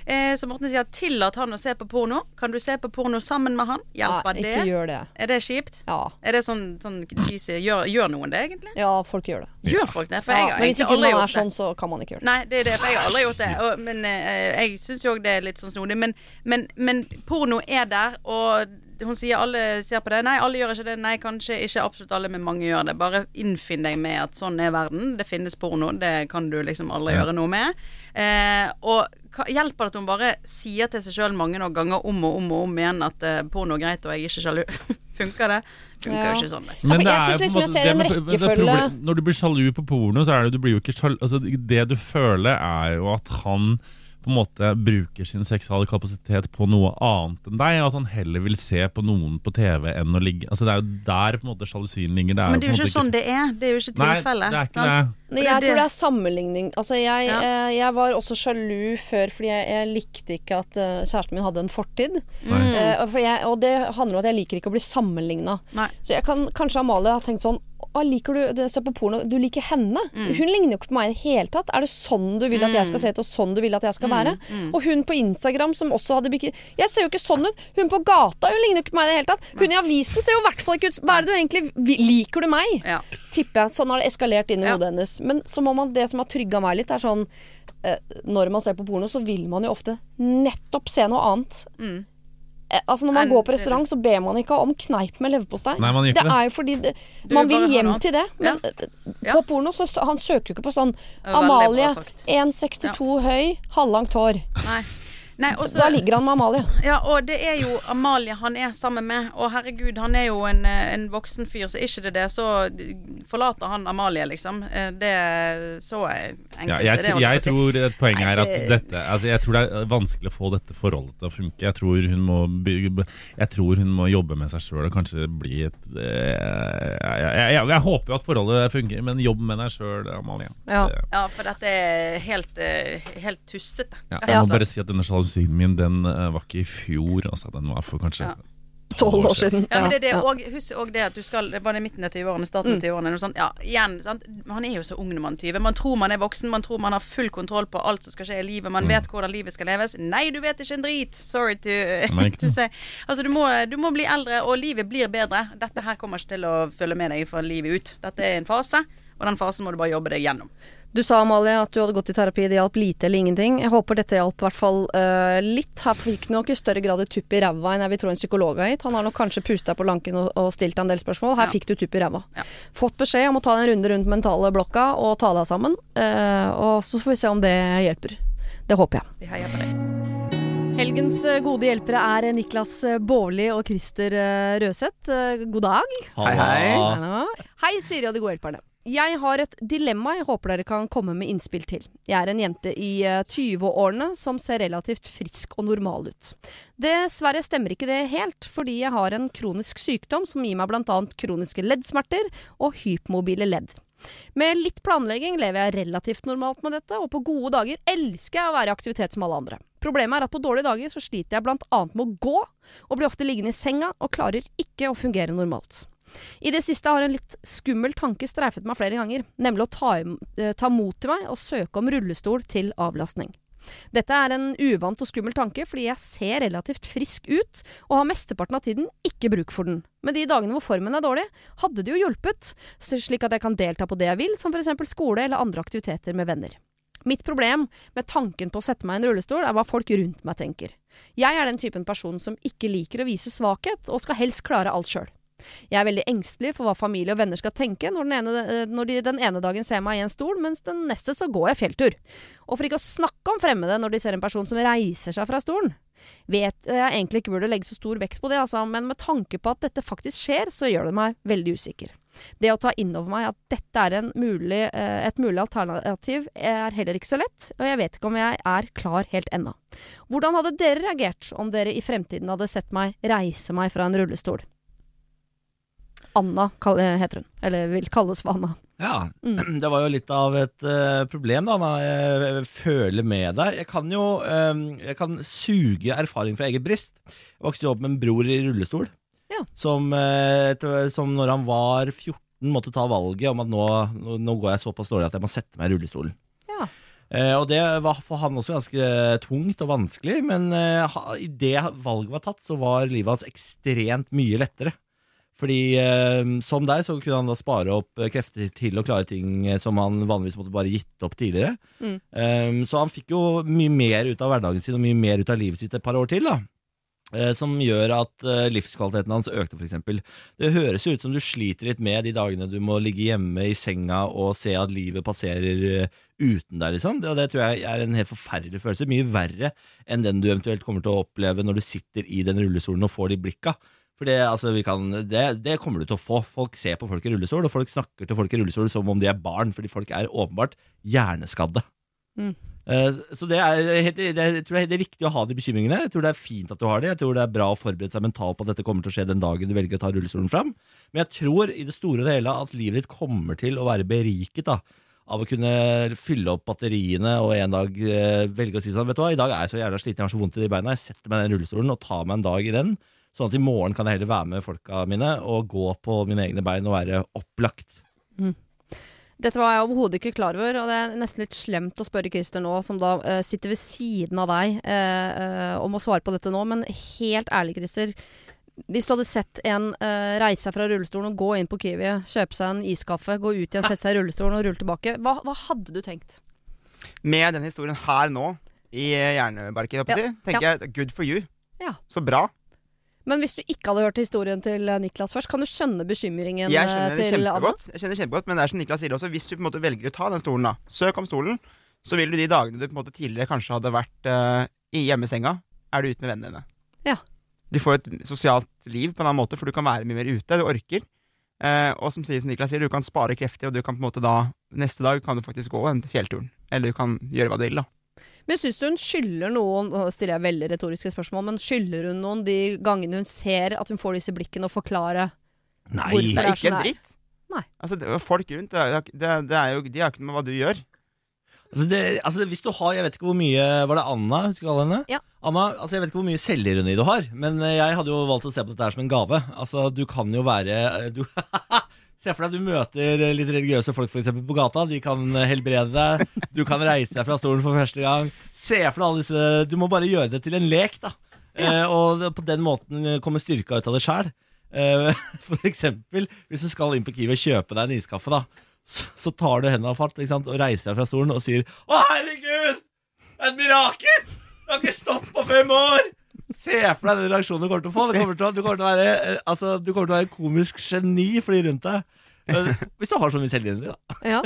Eh, som Morten sier, tillat han å se på porno. Kan du se på porno sammen med han? Hjelper det? ikke gjør det. Er det kjipt? Ja. Er det sånn, sånn? Gjør, gjør noen det, egentlig? ja, folk gjør det. Gjør folk det? For Ja, jeg har men hvis ikke man er sånn, så kan man ikke gjøre det. Nei, det er det, for jeg har aldri gjort det. Og, men eh, jeg syns jo òg det er litt sånn snodig. Men, men, men porno er der, og hun sier alle ser på det. Nei, alle gjør ikke det. Nei, kanskje ikke absolutt alle, men mange gjør det. Bare innfinn deg med at sånn er verden. Det finnes porno. Det kan du liksom aldri Ja. gjøre noe med. Eh, og hjelper det at hun bare sier til seg sjøl mange nok ganger om og om og om igjen at eh, porno er greit, og jeg er ikke sjalu? <laughs> Funker det? Funker Ja. jo ikke sånn. du. jeg det er synes jo på liksom en måte rekkefølge- Når du blir sjalu på porno, så er det du blir jo ikke sjalu altså, Det du føler, er jo at han på en måte bruker sin seksuale kapasitet på noe annet enn deg, og at han heller vil se på noen på TV enn å ligge Altså Det er jo der på en måte sjalusien ligger. Det er Men det er jo ikke sånn det er. Det er jo ikke Nei, det er ikke sant? det. Nei, jeg tror det er sammenligning. Altså, jeg, Ja. eh, jeg var også sjalu før fordi jeg, jeg likte ikke at uh, kjæresten min hadde en fortid. Mm. Eh, jeg, og det handler om at jeg liker ikke å bli sammenligna. Så jeg kan, kanskje Amalie har tenkt sånn å, liker du, du ser på porno, du liker henne. Mm. Hun ligner jo ikke på meg i det hele tatt. Er det sånn du vil at jeg skal se ut, og sånn du vil at jeg skal være? Mm. Og hun på Instagram som også hadde bikini Jeg ser jo ikke sånn ut. Hun på gata, hun ligner jo ikke på meg i det hele tatt. Hun i avisen ser jo i hvert fall ikke ut Hva er det du egentlig Liker du meg? Ja. tipper jeg. Sånn har det eskalert inn i Ja. hodet hennes. Men så må man, det som har trygga meg litt, er sånn eh, Når man ser på porno, så vil man jo ofte nettopp se noe annet Mm. Eh, Altså Når man går på restaurant, så ber man ikke om kneip med leverpostei. Nei, man Det det. er jo fordi det, man vil hjem noe til det. Men Ja. på porno så han søker jo ikke på sånn Amalie, sagt. 1,62 høy, halvlangt hår. Nei. Nei, også, Da ligger han med Amalie. Ja, og det er jo Amalie han er sammen med. Og herregud, han er jo en, eh, en voksen fyr, så er ikke det det, så forlater han Amalie, liksom. Eh, Det så enkelt. Ja, jeg, er det jeg si. tror et poeng er at dette altså Jeg tror det er vanskelig å få dette forholdet til å funke. Jeg tror hun må, jeg tror hun må jobbe med seg sjøl og kanskje bli et eh, jeg, jeg, jeg, jeg håper jo at forholdet funker, men jobb med deg sjøl, Amalie. Ja. Ja, for dette er helt, helt tussete. Ja, jeg må bare si at denne sjalusien min Den eh, var ikke i fjor. Altså, den var for kanskje Ja. Tolv år siden. Ja, men det er det, Ja. og Husk òg det at du skal Var det midten av 20-årene, starten Mm. av 20-årene? noe? Ja, igjen, sant? Man er jo så ung når man er 20. Man tror man er voksen, man tror man har full kontroll på alt som skal skje i livet. Mm. Man vet hvordan livet skal leves. Nei, du vet ikke en drit! Sorry to, <laughs> to say. Altså, du må, du må bli eldre, og livet blir bedre. Dette her kommer ikke til å følge med deg for livet ut. Dette er en fase, og den fasen må du bare jobbe deg gjennom. Du sa Amalie at du hadde gått i terapi, det hjalp lite eller ingenting. Jeg håper dette hjalp i hvert fall uh, litt. Her fikk du nok i større grad et tupp i ræva enn jeg vil tro en psykolog har gitt. Han har nok kanskje pustet deg på lanken og, og stilt deg en del spørsmål. Her Ja. fikk du tupp i ræva. Ja. Fått beskjed om å ta en runde rundt mentale blokka og ta deg sammen. Uh, og så får vi se om det hjelper. Det håper jeg. Vi heier på deg. Helgens eh, gode hjelpere er Niklas Baarli og Christer Røseth. God dag. Hei, hei. Hei, Siri og de gode hjelperne. Jeg har et dilemma jeg håper dere kan komme med innspill til. Jeg er en jente i eh, 20-årene som ser relativt frisk og normal ut. Dessverre stemmer ikke det helt, fordi jeg har en kronisk sykdom som gir meg bl.a. kroniske leddsmerter og hypmobile ledd. Med litt planlegging lever jeg relativt normalt med dette, og på gode dager elsker jeg å være i aktivitet som alle andre. Problemet er at på dårlige dager så sliter jeg annet med å gå, og blir ofte liggende i senga og klarer ikke å fungere normalt. I det siste har en litt skummel tanke streifet meg flere ganger, nemlig å ta, eh, ta mot til meg og søke om rullestol til avlastning. Dette er en uvant og skummel tanke, fordi jeg ser relativt frisk ut, og har mesteparten av tiden ikke bruk for den. Men de dagene hvor formen er dårlig, hadde det jo hjulpet, slik at jeg kan delta på det jeg vil, som f.eks. skole eller andre aktiviteter med venner. Mitt problem med tanken på å sette meg i en rullestol, er hva folk rundt meg tenker. Jeg er den typen person som ikke liker å vise svakhet, og skal helst klare alt sjøl. Jeg er veldig engstelig for hva familie og venner skal tenke når, den ene, eh, når de den ene dagen ser meg i en stol, mens den neste så går jeg fjelltur. Og for ikke å snakke om fremmede når de ser en person som reiser seg fra stolen. Vet jeg egentlig ikke burde legge så stor vekt på det, altså, men med tanke på at dette faktisk skjer, så gjør det meg veldig usikker. Det å ta inn over meg at dette er mulig, eh, et mulig alternativ, er heller ikke så lett, og jeg vet ikke om jeg er klar helt ennå. Hvordan hadde dere reagert om dere i fremtiden hadde sett meg reise meg fra en rullestol? Anna heter hun, eller vil kalles for Anna. Ja, Mm. <clears throat> det var jo litt av et uh, problem da, Anna. Jeg føler med deg. Jeg kan jo um, jeg kan suge erfaring fra eget bryst. Jeg vokste jo opp med en bror i rullestol, Ja. som, uh, etter- som når han var 14 måtte ta valget om at nå, nå, går jeg såpass dårlig at jeg må sette meg i rullestolen. Ja. Uh, og det var for han også ganske tungt og vanskelig, men uh, det valget var tatt, så var livet hans ekstremt mye lettere. Fordi eh, som deg så kunne han da spare opp eh, krefter til å klare ting eh, som han vanligvis måtte bare gitt opp tidligere. Mm. Eh, så han fikk jo mye mer ut av hverdagen sin og mye mer ut av livet sitt et par år til. da Eh, Som gjør at livskvaliteten hans økte, f.eks. Det høres ut som du sliter litt med de dagene du må ligge hjemme i senga og se at livet passerer uten deg, liksom. Det, det tror jeg er en helt forferdelig følelse. Mye verre enn den du eventuelt kommer til å oppleve når du sitter i den rullestolen og får de blikka. For det, altså, vi kan, det, det kommer du til å få. Folk ser på folk i rullestol, og folk snakker til folk i rullestol som om de er barn, fordi folk er åpenbart hjerneskadde. Mm. Eh, Så det er, helt, det, jeg tror det er riktig å ha de bekymringene. Jeg tror det er fint at du har det. Jeg tror det er bra å forberede seg mentalt på at dette kommer til å skje den dagen du velger å ta rullestolen fram. Men jeg tror i det store og hele at livet ditt kommer til å være beriket da, av å kunne fylle opp batteriene og en dag eh, velge å si sånn Vet du hva, i dag er jeg så jævla sliten, jeg har så vondt i de beina. Jeg setter meg i den rullestolen og tar meg en dag i den. Sånn at i morgen kan jeg heller være med folka mine og gå på mine egne bein og være opplagt. Dette var jeg overhodet ikke klar over, og det er nesten litt slemt å spørre Christer nå, som da uh, sitter ved siden av deg, uh, uh, om å svare på dette nå. Men helt ærlig, Christer. Hvis du hadde sett en reise seg fra rullestolen og gå inn på Kiwi, kjøpe seg en iskaffe, gå ut igjen, sette seg i rullestolen og rulle tilbake, hva, hva hadde du tenkt? Med den historien her nå, i hjernebarken, si, tenker ja. jeg good for you. Ja. Så bra. Men hvis du ikke hadde hørt historien til eh, Niklas først, kan du skjønne bekymringen Jeg eh, skjønner det til Anna? jeg skjønner det kjempegodt men det er som Niklas sier også, hvis du på en måte velger å ta den stolen, da, søk om stolen, så vil du de dagene du på en måte tidligere kanskje hadde vært uh, i hjemmesenga, er du ute med vennene dine. Ja. Du får et sosialt liv på en annen måte, for du kan være mye mer ute, du orker. Uh, og som, sier, som Niklas sier, du kan spare krefter, og du kan på en måte da Neste dag kan du faktisk gå en fjellturen. Eller du kan gjøre hva du vil, da. Men syns du hun skylder noen Nå stiller jeg veldig retoriske spørsmål, men skylder hun noen de gangene hun ser at hun får disse blikkene, og forklare Nei. Hvorfor? Det det er ikke sånn en er. dritt. Nei. Altså, det, folk rundt, det, er- det, det er jo, de har ikke noe med hva du gjør. Altså, det, altså hvis du har, jeg vet ikke hvor mye Var det Anna? Husker du alle henne? Ja. Anna, altså jeg vet ikke hvor mye selvironi du har, men eh, jeg hadde jo valgt å se på dette her som en gave. Altså, du kan jo være eh, du, <laughs> Se for deg du møter eh, litt religiøse folk for eksempel, på gata. De kan eh, helbrede deg. <laughs> Du kan reise deg fra stolen for første gang. Se for deg alle disse Du må bare gjøre det til en lek, da. Eh, og på den måten kommer styrka ut av det sjæl. Eh, <laughs> for eksempel, hvis du skal inn på Kiwi og kjøpe deg en iskaffe, da. Så, så tar du hendene fatt og reiser deg fra stolen og sier Å, herregud! Et mirakel! Jeg har ikke stått på fem år! Se for deg den reaksjonen du kommer til å få. Du kommer til å, du kommer til å, være, eh, altså, du kommer til å være komisk geni for de rundt deg. Hvis du har så mye selvironi, da. Ja.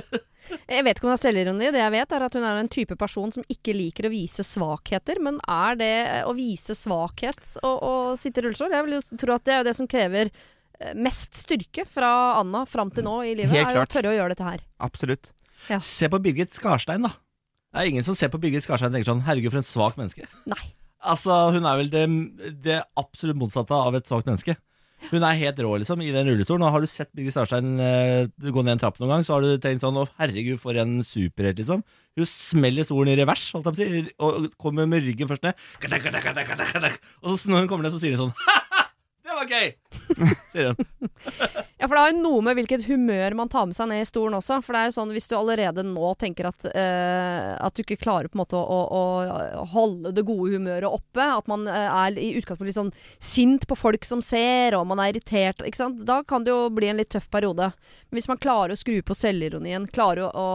Jeg vet ikke om det er selvironi. Det jeg vet, er at hun er en type person som ikke liker å vise svakheter. Men er det å vise svakhet å, å sitte i rullestol? Jeg vil jo tro at det er jo det som krever eh, mest styrke fra Anna fram til nå i livet. Helt er jo å tørre å gjøre dette her. Absolutt. Ja. Se på Birgit Skarstein, da. Det er ingen som ser på Birgit Skarstein og tenker sånn Herregud, for en svak menneske. Nei. Altså, Hun er vel det, det absolutt motsatte av et svakt menneske. Hun er helt rå liksom i den rullestolen. Og har du sett Birgit Starstein uh, gå ned en trapp noen gang, så har du tenkt sånn Å, herregud, for en superhelt, liksom. Hun smeller stolen i revers, holdt jeg på å si, og kommer med ryggen først ned. Og så når hun kommer ned, så sier hun sånn Ha-ha! Det var gøy! <laughs> sier hun. <laughs> Ja, for det har jo noe med hvilket humør man tar med seg ned i stolen også. For det er jo sånn hvis du allerede nå tenker at, uh, at du ikke klarer på en måte å, å, å holde det gode humøret oppe, at man uh, er i utgangspunktet litt sånn sint på folk som ser, og man er irritert, ikke sant. Da kan det jo bli en litt tøff periode. Men hvis man klarer å skru på selvironien, klarer å,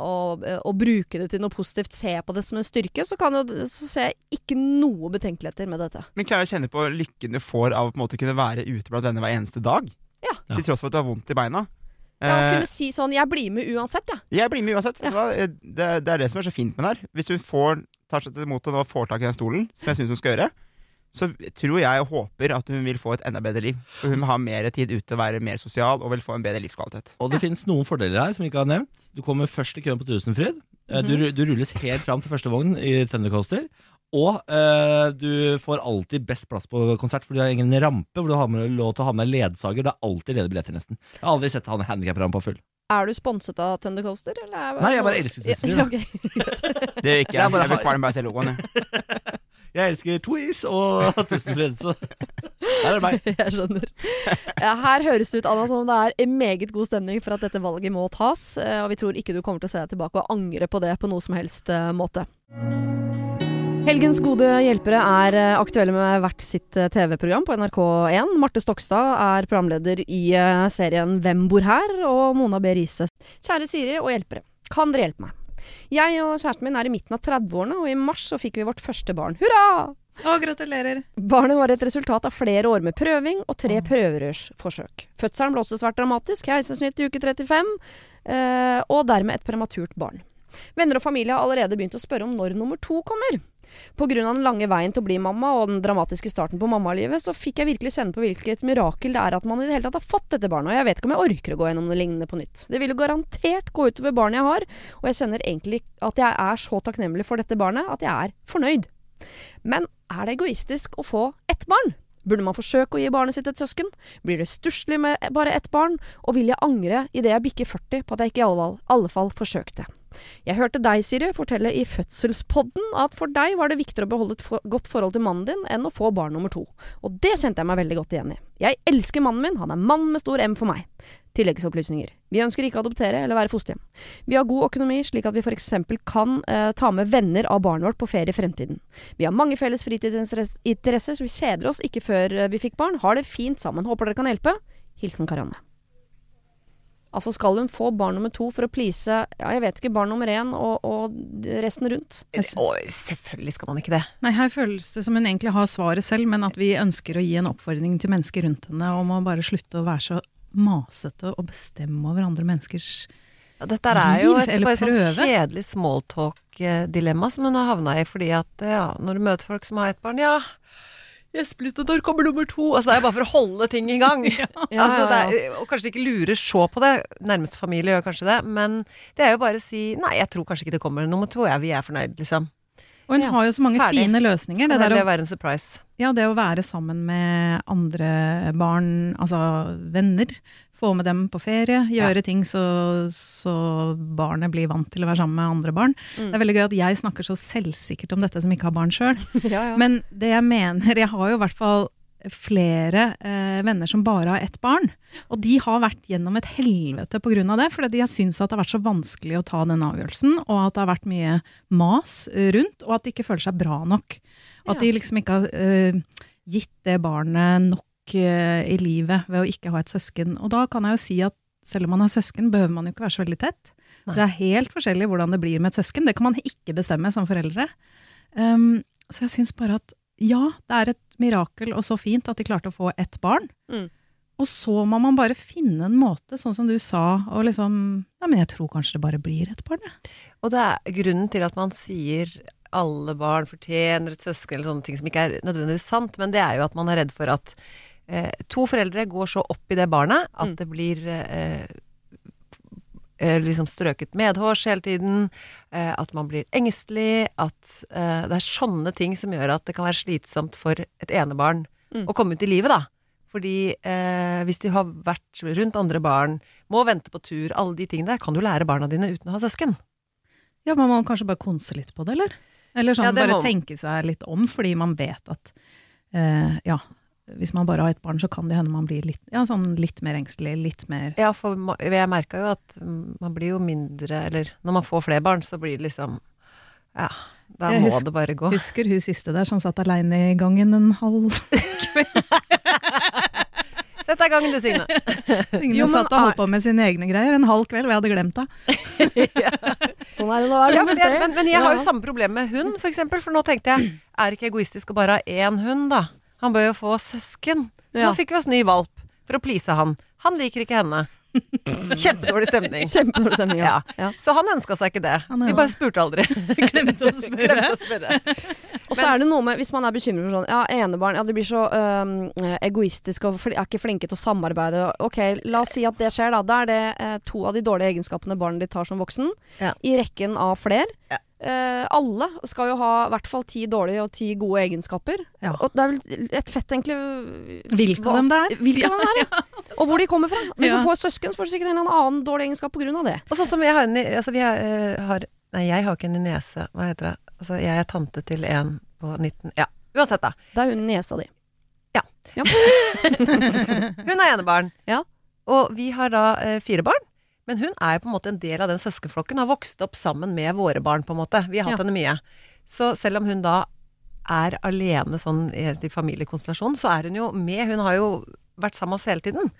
å, å, bruke det til noe positivt, se på det som en styrke, så, kan jo, så ser jeg ikke noe betenkeligheter med dette. Men klarer du å kjenne på lykken du får av å på en måte kunne være ute blant venner hver eneste dag? Ja. Til tross for at du har vondt i beina. Ja, å Eh, kunne si sånn 'jeg blir med uansett', jeg. jeg blir med uansett. Eh, Det, det er det som er så fint med det her. Hvis hun får, tar seg til mot og får tak i den stolen, som jeg syns hun skal gjøre, så tror jeg og håper at hun vil få et enda bedre liv. For hun vil ha mer tid ute, være mer sosial og vil få en bedre livskvalitet. Og det finnes noen fordeler her som vi ikke har nevnt. Du kommer først i køen på Tusenfryd. Eh, Du, du rulles helt fram til første vogn i Thundercoaster. Og eh, du får alltid best plass på konsert, for du har ingen rampe hvor du har med, lov til å ha med ledsager. Det er alltid ledige billetter, nesten. Jeg har aldri sett han handikaprampa full. Er du sponset av Thunder Coaster, eller? er- Nei, jeg bare elsker Twist. Ja, ok. <laughs> Det er ikke Jeg jeg. bare Jeg vil har- kvalme se logoen. jeg. Jeg elsker Twiz og <laughs> Tusenfryd, så der er det meg. <laughs> Jeg skjønner. Ja, her høres det ut Anna, som om det er en meget god stemning for at dette valget må tas. eh, Og vi tror ikke du kommer til å se deg tilbake og angre på det på noe som helst eh, måte. Helgens gode hjelpere er eh, aktuelle med hvert sitt eh, TV-program på NRK1. Marte Stokstad er programleder i eh, serien Hvem bor her? Og Mona B. Riise. Kjære Siri og hjelpere. Kan dere hjelpe meg? Jeg og kjæresten min er i midten av 30-årene, og i mars så fikk vi vårt første barn. Hurra! Å, gratulerer. Barnet var et resultat av flere år med prøving og tre prøverørsforsøk. Fødselen ble også svært dramatisk, keisersnitt i uke 35, eh, og dermed et prematurt barn. Venner og familie har allerede begynt å spørre om når nummer to kommer. Av den lange veien til å bli mamma og den dramatiske starten på mammalivet, så fikk jeg virkelig kjenne på hvilket mirakel det er at man i det hele tatt har fått dette barnet, og jeg vet ikke om jeg orker å gå gjennom noe lignende på nytt. Det vil jo garantert gå utover barnet jeg har, og jeg kjenner egentlig at jeg er så takknemlig for dette barnet at jeg er fornøyd. Men er det egoistisk å få ett barn? Burde man forsøke å gi barnet sitt et søsken? Blir det stusslig med bare ett barn? Og vil jeg angre idet jeg bikker 40 på at jeg ikke i alle fall, alle fall forsøkte? Jeg hørte deg, Siri, fortelle i Fødselspodden at for deg var det viktigere å beholde et godt forhold til mannen din enn å få barn nummer to. Og det kjente jeg meg veldig godt igjen i. Jeg elsker mannen min, han er mann med stor M for meg. Tilleggsopplysninger. Vi ønsker ikke å adoptere eller være fosterhjem. Vi har god økonomi, slik at vi for eksempel kan eh, ta med venner av barnet vårt på ferie i fremtiden. Vi har mange felles fritidsinteresser, så vi kjeder oss ikke før eh, vi fikk barn. Har det fint sammen. Håper dere kan hjelpe. Hilsen Karianne. Altså skal hun få barn nummer to for å please ja, jeg vet ikke, barn nummer én og, og resten rundt? Og selvfølgelig skal man ikke det. Nei, her føles det som hun egentlig har svaret selv, men at vi ønsker å gi en oppfordring til mennesker rundt henne om å bare slutte å være så masete og bestemme over andre menneskers Ja, dette er jo et bare sånn kjedelig smalltalk-dilemma som hun har havna i, fordi at ja, når du møter folk som har ett barn, ja Gjesp litt, når kommer nummer to? Altså, det er bare for å holde ting i gang. <laughs> Ja, altså, er, og kanskje ikke lure så på det. Nærmeste familie gjør kanskje det. Men det er jo bare å si nei, jeg tror kanskje ikke det kommer nummer to. Ja, vi er fornøyd, liksom. Og hun Ja, har jo så mange ferdig. fine løsninger. Det Det er det å være en surprise. Ja, det å være sammen med andre barn, altså venner. Få med dem på ferie. Gjøre ting så, så barnet blir vant til å være sammen med andre barn. Mm. Det er veldig gøy at jeg snakker så selvsikkert om dette som ikke har barn sjøl. <laughs> Ja, ja. Men det jeg mener Jeg har jo i hvert fall flere eh, venner som bare har ett barn. Og de har vært gjennom et helvete pga. det, fordi de har syntes at det har vært så vanskelig å ta den avgjørelsen, og at det har vært mye mas rundt, og at de ikke føler seg bra nok. At Ja. de liksom ikke har eh, gitt det barnet nok eh, i livet ved å ikke ha et søsken. Og da kan jeg jo si at selv om man har søsken, behøver man jo ikke være så veldig tett. Nei. Det er helt forskjellig hvordan det blir med et søsken. Det kan man ikke bestemme som foreldre. Um, så jeg syns bare at ja, det er et mirakel og så fint at de klarte å få ett barn. Mm. Og så må man bare finne en måte, sånn som du sa, og liksom Ja, men jeg tror kanskje det bare blir et barn, jeg. Og det er grunnen til at man sier alle barn fortjener et søsken, eller sånne ting som ikke er nødvendigvis sant, men det er jo at man er redd for at eh, to foreldre går så opp i det barnet at Mm. det blir eh, eh, liksom strøket medhårs hele tiden, eh, at man blir engstelig, at eh, det er sånne ting som gjør at det kan være slitsomt for et enebarn Mm. å komme ut i livet, da. Fordi eh, hvis de har vært rundt andre barn, må vente på tur, alle de tingene der, kan du lære barna dine uten å ha søsken. Ja, man må kanskje bare konse litt på det, eller? Eller sånn Ja, bare må- tenke seg litt om, fordi man vet at eh, ja, hvis man bare har ett barn, så kan det hende man blir litt, ja, sånn litt mer engstelig, litt mer Ja, for jeg merka jo at man blir jo mindre Eller når man får flere barn, så blir det liksom Ja, da Jeg må husker- det bare gå. Husker hun siste der som satt aleine i gangen en halv <laughs> Sett deg i gangen, du, Signe. <laughs> Signe Jo, men satt og holdt på med sine egne greier en halv kveld, og jeg hadde glemt det. <laughs> Sånn er det nå. Er det Ja, men, jeg, men, men jeg har jo samme problem med hund, for eksempel. For nå tenkte jeg, er det ikke egoistisk å bare ha én hund, da? Han bør jo få søsken. Så Ja. nå fikk vi oss ny valp for å please han. Han liker ikke henne. <laughs> Kjempedårlig stemning. Kjempedårlig stemning. Ja. Ja. Så han ønska seg ikke det. Vi bare spurte aldri. <laughs> Glemte å spørre. Glemte å spørre. Og så er det noe med, hvis man er bekymret for sånn Ja, enebarn, ja, de blir så øhm, egoistiske og er ikke flinke til å samarbeide. Ok, la oss si at det skjer, da. Da er det eh, to av de dårlige egenskapene barnet ditt har som voksen, Ja. i rekken av fler. Ja. Eh, alle skal jo ha i hvert fall ti dårlige og ti gode egenskaper. Ja. Og det er vel et fett, egentlig Hvilke av dem det er. Hvilke av dem er, ja. <laughs> Og hvor de kommer fra. Hvis Ja. du får et søsken, så får du sikkert en annen dårlig egenskap av det. Og sånn som jeg har altså vi har, uh, har Nei, jeg har ikke en niese. Hva heter det? Altså, jeg er tante til en på 19 Ja, uansett, da. Det er hun niesa di. <laughs> Hun er enebarn. Ja. Og vi har da uh, fire barn. Men hun er på en måte en del av den søskenflokken, har vokst opp sammen med våre barn, på en måte. Vi har hatt Ja. henne mye. Så selv om hun da er alene sånn i familiekonstellasjonen, så er hun jo med. Hun har jo vært sammen med oss hele tiden.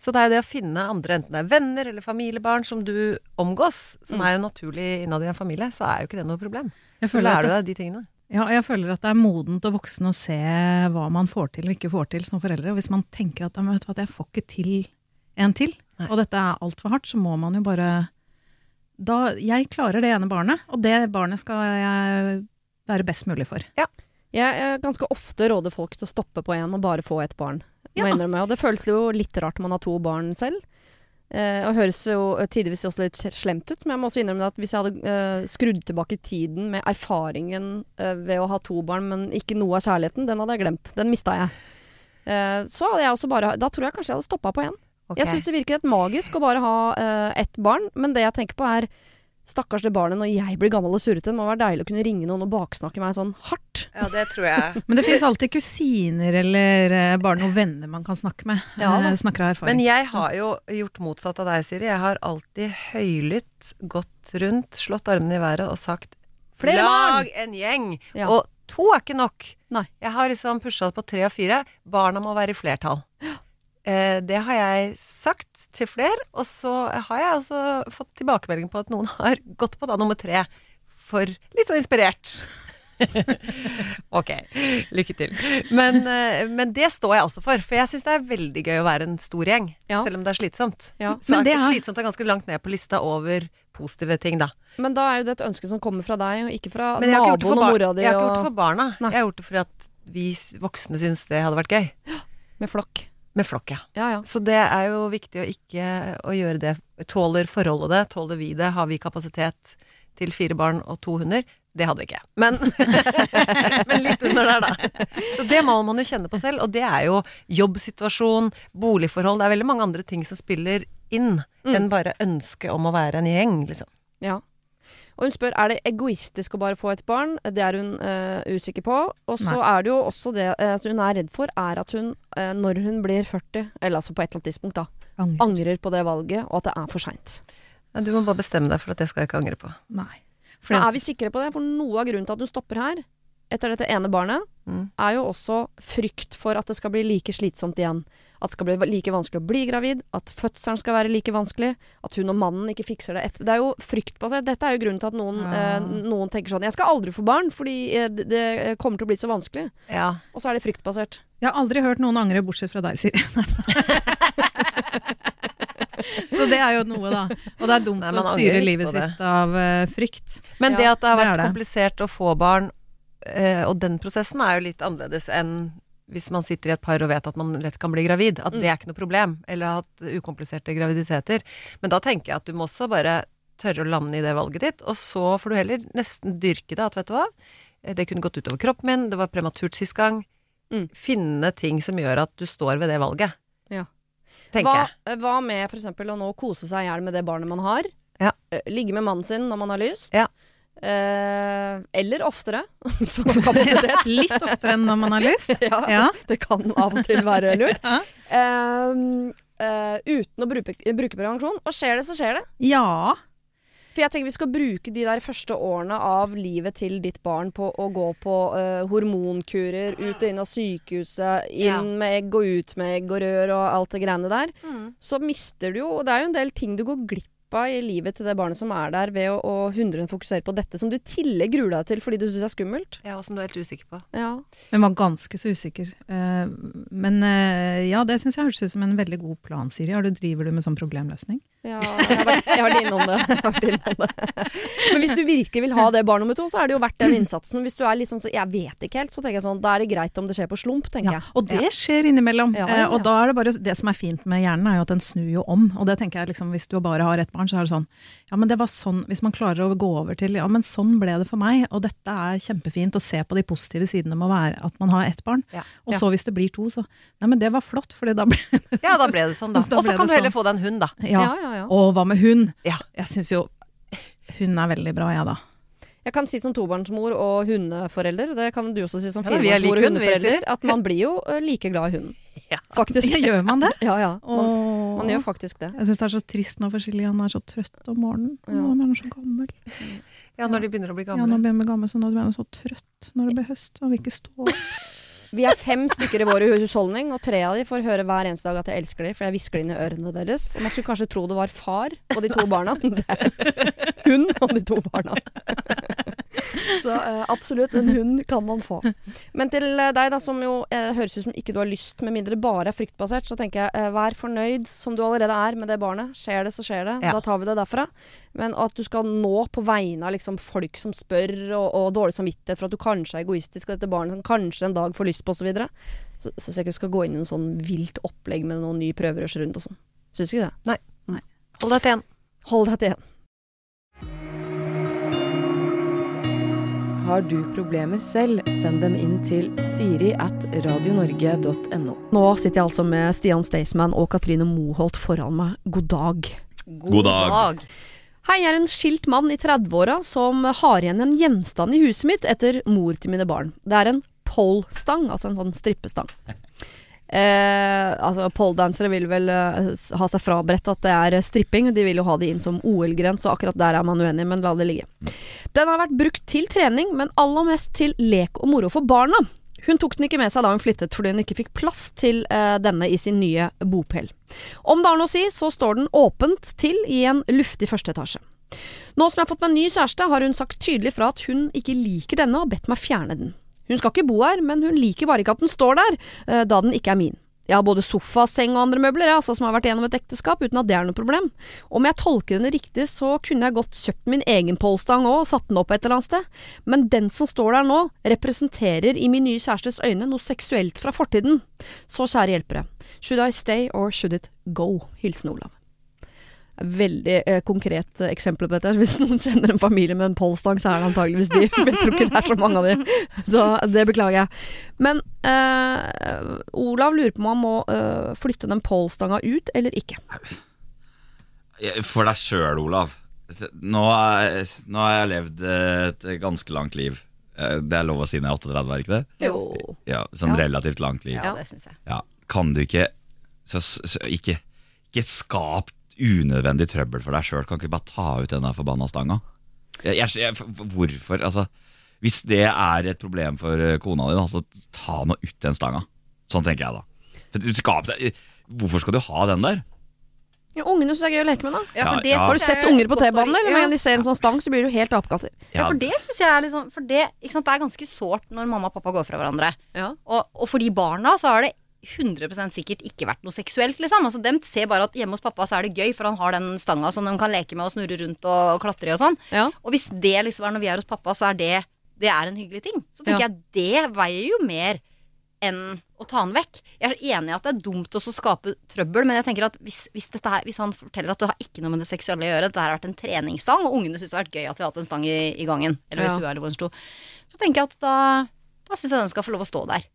Så det er det å finne andre, enten det er venner eller familiebarn som du omgås, som Mm. er jo naturlig innad i en familie, så er jo ikke det noe problem. Jeg Så lærer du deg de tingene. ja, jeg føler at det er modent og voksen å se hva man får til og ikke får til som foreldre. Og hvis man tenker at, vet du hva, jeg får ikke til en til, Nei. og dette er altfor hardt, så må man jo bare da, Jeg klarer det ene barnet, og det barnet skal jeg være best mulig for. Jeg eh, ganske ofte råder folk til å stoppe på én og bare få ett barn. Ja. innrømme. Og det føles jo litt rart når man har to barn selv. Eh, og høres jo tidvis også litt slemt ut, men jeg må også innrømme at hvis jeg hadde eh, skrudd tilbake tiden med erfaringen eh, ved å ha to barn, men ikke noe av kjærligheten, den hadde jeg glemt. Den mista jeg. Eh, så hadde jeg også bare Da tror jeg kanskje jeg hadde stoppa på én. Ok. Jeg syns det virker helt magisk å bare ha uh, ett barn, men det jeg tenker på er Stakkars det barnet når jeg blir gammel og surrete. Det må være deilig å kunne ringe noen og baksnakke meg sånn hardt. Ja, det tror jeg. <laughs> Men det fins alltid kusiner eller eh, bare noen venner man kan snakke med. Ja. Eh, snakker av erfaring. Men jeg har jo gjort motsatt av deg, Siri. Jeg har alltid høylytt gått rundt, slått armene i været og sagt Flere Lag en gjeng! Ja. Og to er ikke nok. Nei. Jeg har liksom pusha det på tre og fire. Barna må være i flertall. Eh, det har jeg sagt til flere, og så har jeg også fått tilbakemelding på at noen <laughs> har gått på da nummer tre for litt sånn inspirert. <laughs> ok, lykke til. Men, eh, men det står jeg også for, for jeg syns det er veldig gøy å være en stor gjeng. Ja. Selv om det er slitsomt. Ja. Så Men det er- slitsomt er ganske langt ned på lista over positive ting, da. Men da er jo det et ønske som kommer fra deg, og ikke fra naboen og mora di jeg har ikke gjort det for barna. Nei. Jeg har gjort det fordi at vi voksne syns det hadde vært gøy. <gasps> med flokk. Med flokk, ja. Ja. Så det er jo viktig å ikke å gjøre det. Tåler forholdet det? Tåler vi det? Har vi kapasitet til fire barn og to hunder? Det hadde vi ikke. Men, <laughs> men litt under der, da. Så det må man jo kjenne på selv. Og det er jo jobbsituasjon, boligforhold. Det er veldig mange andre ting som spiller inn Mm. enn bare ønsket om å være en gjeng, liksom. Ja. Og hun spør er det egoistisk å bare få et barn. Det er hun uh, usikker på. Og så er det jo også det eh, at hun er redd for, er at hun uh, når hun blir 40, eller altså på et eller annet tidspunkt, da, Angrer. angrer på det valget, og at det er for seint. Ja, du må bare bestemme deg for at det skal jeg ikke angre på. Nei. Fordi er vi sikre på det? For noe av grunnen til at hun stopper her, etter dette ene barnet, Mm. er jo også frykt for at det skal bli like slitsomt igjen. At det skal bli like vanskelig å bli gravid, at fødselen skal være like vanskelig, at hun og mannen ikke fikser det etter Det er jo fryktbasert. Dette er jo grunnen til at noen, Ja. eh, noen tenker sånn Jeg skal aldri få barn, fordi eh, det, det kommer til å bli så vanskelig. Ja. Og så er det fryktbasert. Jeg har aldri hørt noen angre, bortsett fra deg, Siri. <laughs> Så det er jo noe, da. Og det er dumt Nei, å styre livet sitt av uh, frykt. Men Ja, det at det har vært det det. komplisert å få barn, eh, og den prosessen er jo litt annerledes enn hvis man sitter i et par og vet at man lett kan bli gravid. At Mm. det er ikke noe problem. Eller hatt ukompliserte graviditeter. Men da tenker jeg at du må også bare tørre å lande i det valget ditt, og så får du heller nesten dyrke det. At vet du hva, Eh, det kunne gått utover kroppen min, det var prematurt sist gang. Mm. Finne ting som gjør at du står ved det valget. Ja. Tenker Hva, jeg. eh, hva med f.eks. å nå kose seg i hjel med det barnet man har? Ja. Eh, Ligge med mannen sin når man har lyst? Ja. Eh, eller oftere. <laughs> <laughs> Litt oftere enn når man har lyst. <laughs> ja, Ja. det kan av og til være lurt. Ja. Eh, eh, uten å bruke, bruke prevensjon. Og skjer det, så skjer det. ja. For jeg tenker vi skal bruke de der første årene av livet til ditt barn på å gå på eh, hormonkurer, ut og inn av sykehuset, inn Ja. med egg og ut med egg og rør og alt det greiene der. Mm. Så mister du jo Og det er jo en del ting du går glipp av i livet til det barnet som er der, ved å, å 100 fokusere på dette, som du i tillegg gruer deg til fordi du syns er skummelt. Ja, og som du er helt usikker på. Ja. Hun var ganske så usikker. Eh, men eh, ja, det syns jeg høres ut som en veldig god plan, Siri. Har du, driver du med sånn problemløsning? Ja, jeg har vært, jeg har vært innom det. <laughs> Jeg har vært innom det. Men hvis du virkelig vil ha det barn nummer to, så er det jo verdt den innsatsen. Hvis du er liksom så Jeg vet ikke helt, så tenker jeg sånn Da er det greit om det skjer på slump, tenker jeg. Og det skjer innimellom. Ja, ja, Eh, ja. og da er det bare Det som er fint med hjernen, er jo at den snur jo om. Og det tenker jeg liksom Hvis du bare har ett barn, så er det sånn Ja, men det var sånn Hvis man klarer å gå over til Ja, men sånn ble det for meg, og dette er kjempefint å se på de positive sidene med å være at man har ett barn. Ja. Og så hvis det blir to, så Nei, men det var flott, for da ble det Ja, da ble det sånn, da. <laughs> Da Og så kan du heller sånn. få deg en hund, da. Ja. Ja, ja. Og hva med hund? Ja. Jeg syns jo hun er veldig bra, jeg, da. Jeg kan si som tobarnsmor og hundeforelder, det kan du også si som er firebarnsmor og hundeforelder, at man blir jo eh, like glad i hunden. <laughs> Ja. Faktisk. <laughs> Gjør man det? Ja, ja. Man, man gjør faktisk det. Jeg syns det er så trist når Forsilian er så trøtt om morgenen. Ja. Å, Han er så gammel. Ja, når de begynner å bli gamle. Ja, nå begynner de å bli gamle, så nå blir han så trøtt når det blir høst. Han vil ikke stå opp. <laughs> Vi er fem stykker i vår husholdning, og tre av de får høre hver eneste dag at jeg elsker dem, for jeg hvisker det inn i ørene deres. Man skulle kanskje tro det var far og de to barna. Hun og de to barna. Så uh, absolutt, en hund kan man få. Men til eh, deg, da, som jo uh, høres ut som ikke du har lyst, med mindre det bare er fryktbasert, så tenker jeg uh, vær fornøyd som du allerede er med det barnet. Skjer det, så skjer det. Ja. Da tar vi det derfra. Men at du skal nå på vegne av liksom, folk som spør, og, og dårlig samvittighet for at du kanskje er egoistisk, og dette barnet som kanskje en dag får lyst på, osv. Så, så syns jeg ikke du skal gå inn i en sånn vilt opplegg med noen ny prøverørsrunde og sånn. Syns ikke det. Hold deg til igjen. Hold deg til igjen. Har du problemer selv, send dem inn til siri at radionorge.no. Nå sitter jeg altså med Stian Staysman og Katrine Moholt foran meg. God dag. God dag. Hei, jeg er en skilt mann i 30-åra som har igjen en gjenstand i huset mitt etter mor til mine barn. Det er en pole-stang, altså en sånn strippestang. Eh, altså Poledansere vil vel eh, ha seg fraberedt at det er stripping. De vil jo ha det inn som OL-gren, så akkurat der er man uenig, men la det ligge. Den har vært brukt til trening, men aller mest til lek og moro for barna. Hun tok den ikke med seg da hun flyttet fordi hun ikke fikk plass til eh, denne i sin nye bopel. Om det har noe å si, så står den åpent til i en luftig første etasje. Nå som jeg har fått meg ny kjæreste, har hun sagt tydelig fra at hun ikke liker denne og bedt meg fjerne den. Hun skal ikke bo her, men hun liker bare ikke at den står der, eh, da den ikke er min. Jeg har både sofa, seng og andre møbler jeg, altså, som har vært gjennom et ekteskap, uten at det er noe problem. Om jeg tolker henne riktig, så kunne jeg godt kjøpt min egen polstang òg og satt den opp et eller annet sted, men den som står der nå, representerer i min nye kjærestes øyne noe seksuelt fra fortiden. Så kjære hjelpere, should I stay or should it go? Hilsen Olav. Veldig eh, konkret eh, eksempel på dette. Hvis noen kjenner en familie med en polstang, så er det antageligvis de. <laughs> Jeg tror ikke det er så mange av de. Da, det beklager jeg. Men eh, Olav lurer på om han må eh, flytte den polstanga ut eller ikke. For deg sjøl, Olav. Nå, er, nå har jeg levd eh, et ganske langt liv. Eh, Det er lov å si når jeg er 38, er ikke det? Jo. Ja, Sånn Ja. relativt langt liv. Ja, det syns jeg. Ja, Kan du ikke så, så, ikke, ikke skap unødvendig trøbbel for deg sjøl. Kan ikke bare ta ut den der forbanna stanga? Jeg, jeg, jeg, hvorfor? Altså, hvis det er et problem for eh, kona di, da, så ta nå ut den stanga. Sånn tenker jeg da. For, du skap hvorfor skal du ha den der? Ja, ungene syns det er gøy å leke med, da. Ja, for det Ja. Har du sett er unger på T-banen, eller? ja. En gang de ser en sånn stang, så blir du helt apekatter. Ja, for det syns jeg er sånn For det, ikke sant, det er ganske sårt når mamma og pappa går fra hverandre. Ja. Og, og for de barna så er det 100% sikkert ikke vært noe seksuelt, liksom. Altså, de ser bare at hjemme hos pappa så er det gøy, for han har den stanga som de kan leke med og snurre rundt og klatre i og sånn. Ja. Og hvis det liksom er når vi er hos pappa, så er det, det er en hyggelig ting. Så tenker Ja. jeg det veier jo mer enn å ta han vekk. Jeg er enig i at det er dumt å skape trøbbel, men jeg tenker at hvis, hvis, her, hvis han forteller at det har ikke noe med det seksuelle å gjøre, dette her har vært en treningsstang, og ungene syns det har vært gøy at vi har hatt en stang i, i gangen, eller i Ja. stua eller hvor den sto, så tenker jeg at da, da syns jeg den skal få lov å stå der.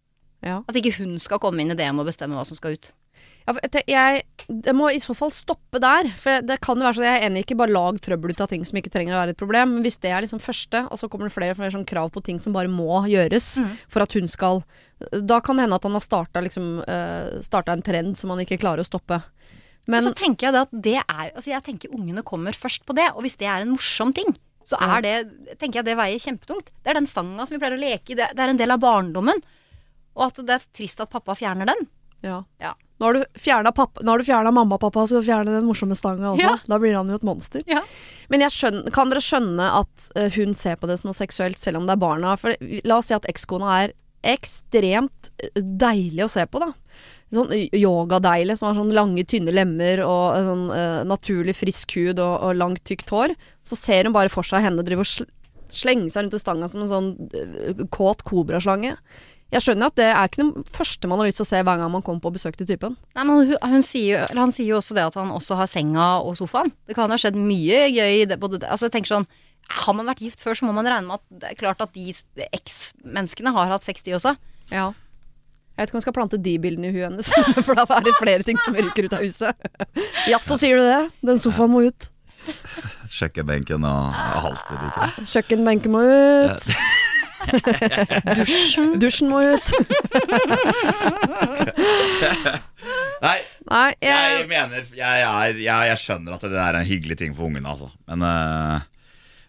Ja. At ikke hun skal komme inn i det med å bestemme hva som skal ut. Ja, jeg, det må i så fall stoppe der. For det kan jo være sånn, Jeg er enig, ikke bare lag trøbbel ut av ting som ikke trenger å være et problem. Men hvis det er liksom første, og så kommer det flere og flere sånn krav på ting som bare må gjøres for at hun skal Da kan det hende at han har starta liksom, uh, en trend som han ikke klarer å stoppe. Men og så tenker jeg det at det er Altså jeg tenker ungene kommer først på det, og hvis det er en morsom ting, så er det tenker jeg det veier kjempetungt. Det er den stanga som vi pleier å leke i, det, det er en del av barndommen. Og at det er trist at pappa fjerner den. ja. Ja. Nå har du fjerna mamma og pappa, så du fjerne den morsomme stanga også. Ja. Da blir han jo et monster. Ja. Men jeg skjønner, kan dere skjønne at eh, hun ser på det som noe seksuelt, selv om det er barna? For la oss si at ekskona er ekstremt eh, deilig å se på, da. Sånn yogadeilig, som har sånn lange, tynne lemmer og eh, sånn uh, naturlig frisk hud og, og langt, tykt hår. Så ser hun bare for seg henne drive og slenge seg rundt i stanga som en sånn uh, kåt kobraslange. Jeg skjønner at det er ikke det første man har lyst til å se hver gang man kommer på besøk til typen. Nei, men hun, hun sier, jo- eller han sier jo også det at han også har senga og sofaen. Det kan ha skjedd mye gøy i det, både det. Altså jeg tenker sånn Har man vært gift før, så må man regne med at det er klart at de eks-menneskene har hatt sex, de også. Ja. Jeg vet ikke om jeg skal plante de bildene i huet hennes, <laughs> for da er det flere ting som ryker ut av huset. <laughs> Jaså, sier du det? Den sofaen må ut. Kjøkkenbenken og halter ikke. Kjøkkenbenken må ut. Dusjen. Dusjen må ut. <laughs> Nei, Nei, jeg jeg mener jeg, er, jeg, jeg skjønner at det er en hyggelig ting for ungene, altså. Men uh,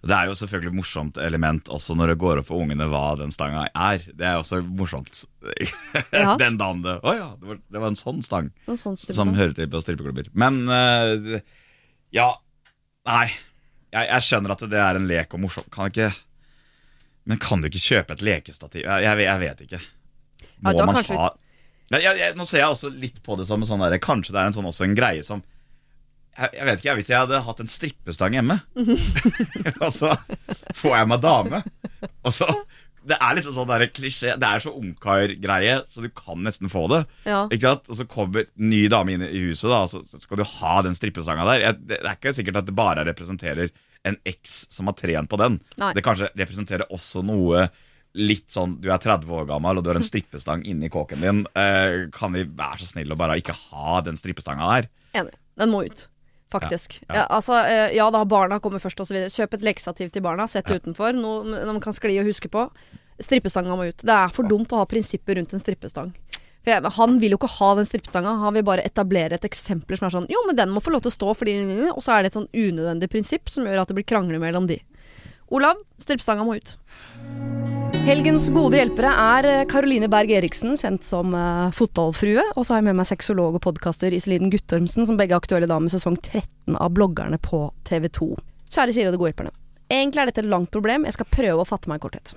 det er jo selvfølgelig et morsomt element også når det går opp for ungene hva den stanga er. Det er også morsomt. <laughs> Ja. den dagen det Å ja, det var, det var en sånn stang. En sånn Som hører til på strippeklubber. Men uh, ja Nei. Jeg skjønner at det er en lek og morsomt. Kan ikke Men kan du ikke kjøpe et lekestativ? Jeg, jeg, jeg vet ikke. Må ja, man kanskje ha jeg, Nå ser jeg også litt på det som en sånn der, Kanskje det er en sånn, også en greie som jeg, vet ikke, jeg, Hvis jeg hadde hatt en strippestang hjemme, <laughs> og så får jeg meg dame Og så Det er liksom sånn der klisjé. Det er så ungkar-greie, så du kan nesten få det. Ja. Ikke sant? Og så kommer ny dame inn i huset, da, og så skal du ha den strippestanga der. Det er ikke sikkert at det bare representerer en eks som har trent på den. Nei. Det kanskje representerer også noe litt sånn Du er 30 år gammel, og du har en <laughs> strippestang inni kåken din. Eh, kan vi være så snill å bare ikke ha den strippestanga der? Enig. Den må ut. Faktisk. Ja, ja. Ja, altså, eh, ja da, barna kommer først osv. Kjøp et lekestativ til barna, sett det utenfor. Noe de kan skli og huske på. Strippestanga må ut. Det er for dumt å ha prinsipper rundt en strippestang. Jeg, han vil jo ikke ha den strippesanga, han vil bare etablere et eksempel som er sånn Jo, men den må få lov til å stå fordi Og så er det et sånn unødvendig prinsipp som gjør at det blir krangler mellom de. Olav, strippesanga må ut. Helgens gode hjelpere er Caroline Berg Eriksen, kjent som uh, fotballfrue. Og så har jeg med meg sexolog og podkaster Iselin Guttormsen, som begge er aktuelle da med sesong 13 av Bloggerne på TV 2. Kjære Siri og de gode hjelperne. Egentlig er dette et langt problem. Jeg skal prøve å fatte meg i korthet.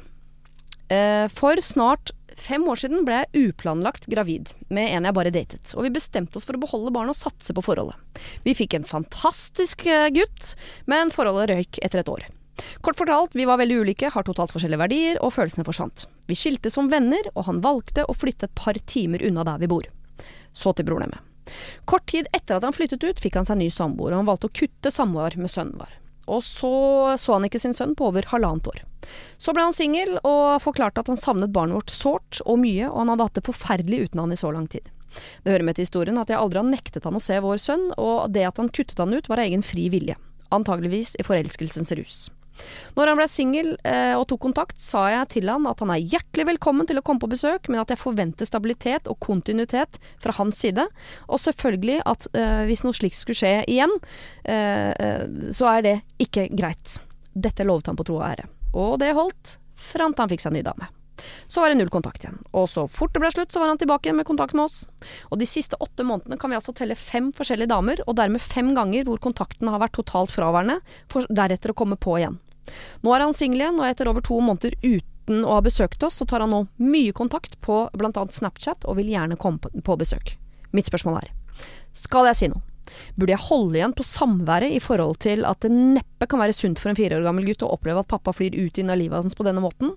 Uh, For snart fem år siden ble jeg uplanlagt gravid med en jeg bare datet. Og vi bestemte oss for å beholde barnet og satse på forholdet. Vi fikk en fantastisk eh, gutt, men forholdet røyk etter et år. Kort fortalt, vi var veldig ulike, har totalt forskjellige verdier, og følelsene forsvant. Vi skilte som venner, og han valgte å flytte et par timer unna der vi bor. Så til problemet. Kort tid etter at han flyttet ut, fikk han seg ny samboer, og han valgte å kutte samvær med sønnen vår. Og så så han ikke sin sønn på over halvannet år. Så ble han singel, og forklarte at han savnet barnet vårt sårt og mye, og han hadde hatt det forferdelig uten han i så lang tid. Det hører med til historien at jeg aldri har nektet han å se vår sønn, og det at han kuttet han ut var av egen fri vilje. Antageligvis i forelskelsens rus. Når han ble singel eh, og tok kontakt, sa jeg til han at han er hjertelig velkommen til å komme på besøk, men at jeg forventer stabilitet og kontinuitet fra hans side. Og selvfølgelig at eh, hvis noe slikt skulle skje igjen, eh, eh, så er det ikke greit. Dette lovet han på tro og ære. Og det holdt, fram til han fikk seg ny dame. Så var det null kontakt igjen. Og så fort det ble slutt, så var han tilbake med kontakt med oss. Og de siste åtte månedene kan vi altså telle fem forskjellige damer, og dermed fem ganger hvor kontakten har vært totalt fraværende, for deretter å komme på igjen. Nå er han singel igjen, og etter over to måneder uten å ha besøkt oss, så tar han nå mye kontakt på bl.a. Snapchat, og vil gjerne komme på- besøk. Mitt spørsmål er, skal jeg si noe? Burde jeg holde igjen på samværet i forhold til at det neppe kan være sunt for en fire år gammel gutt å oppleve at pappa flyr ut inn av livet hans på denne måten?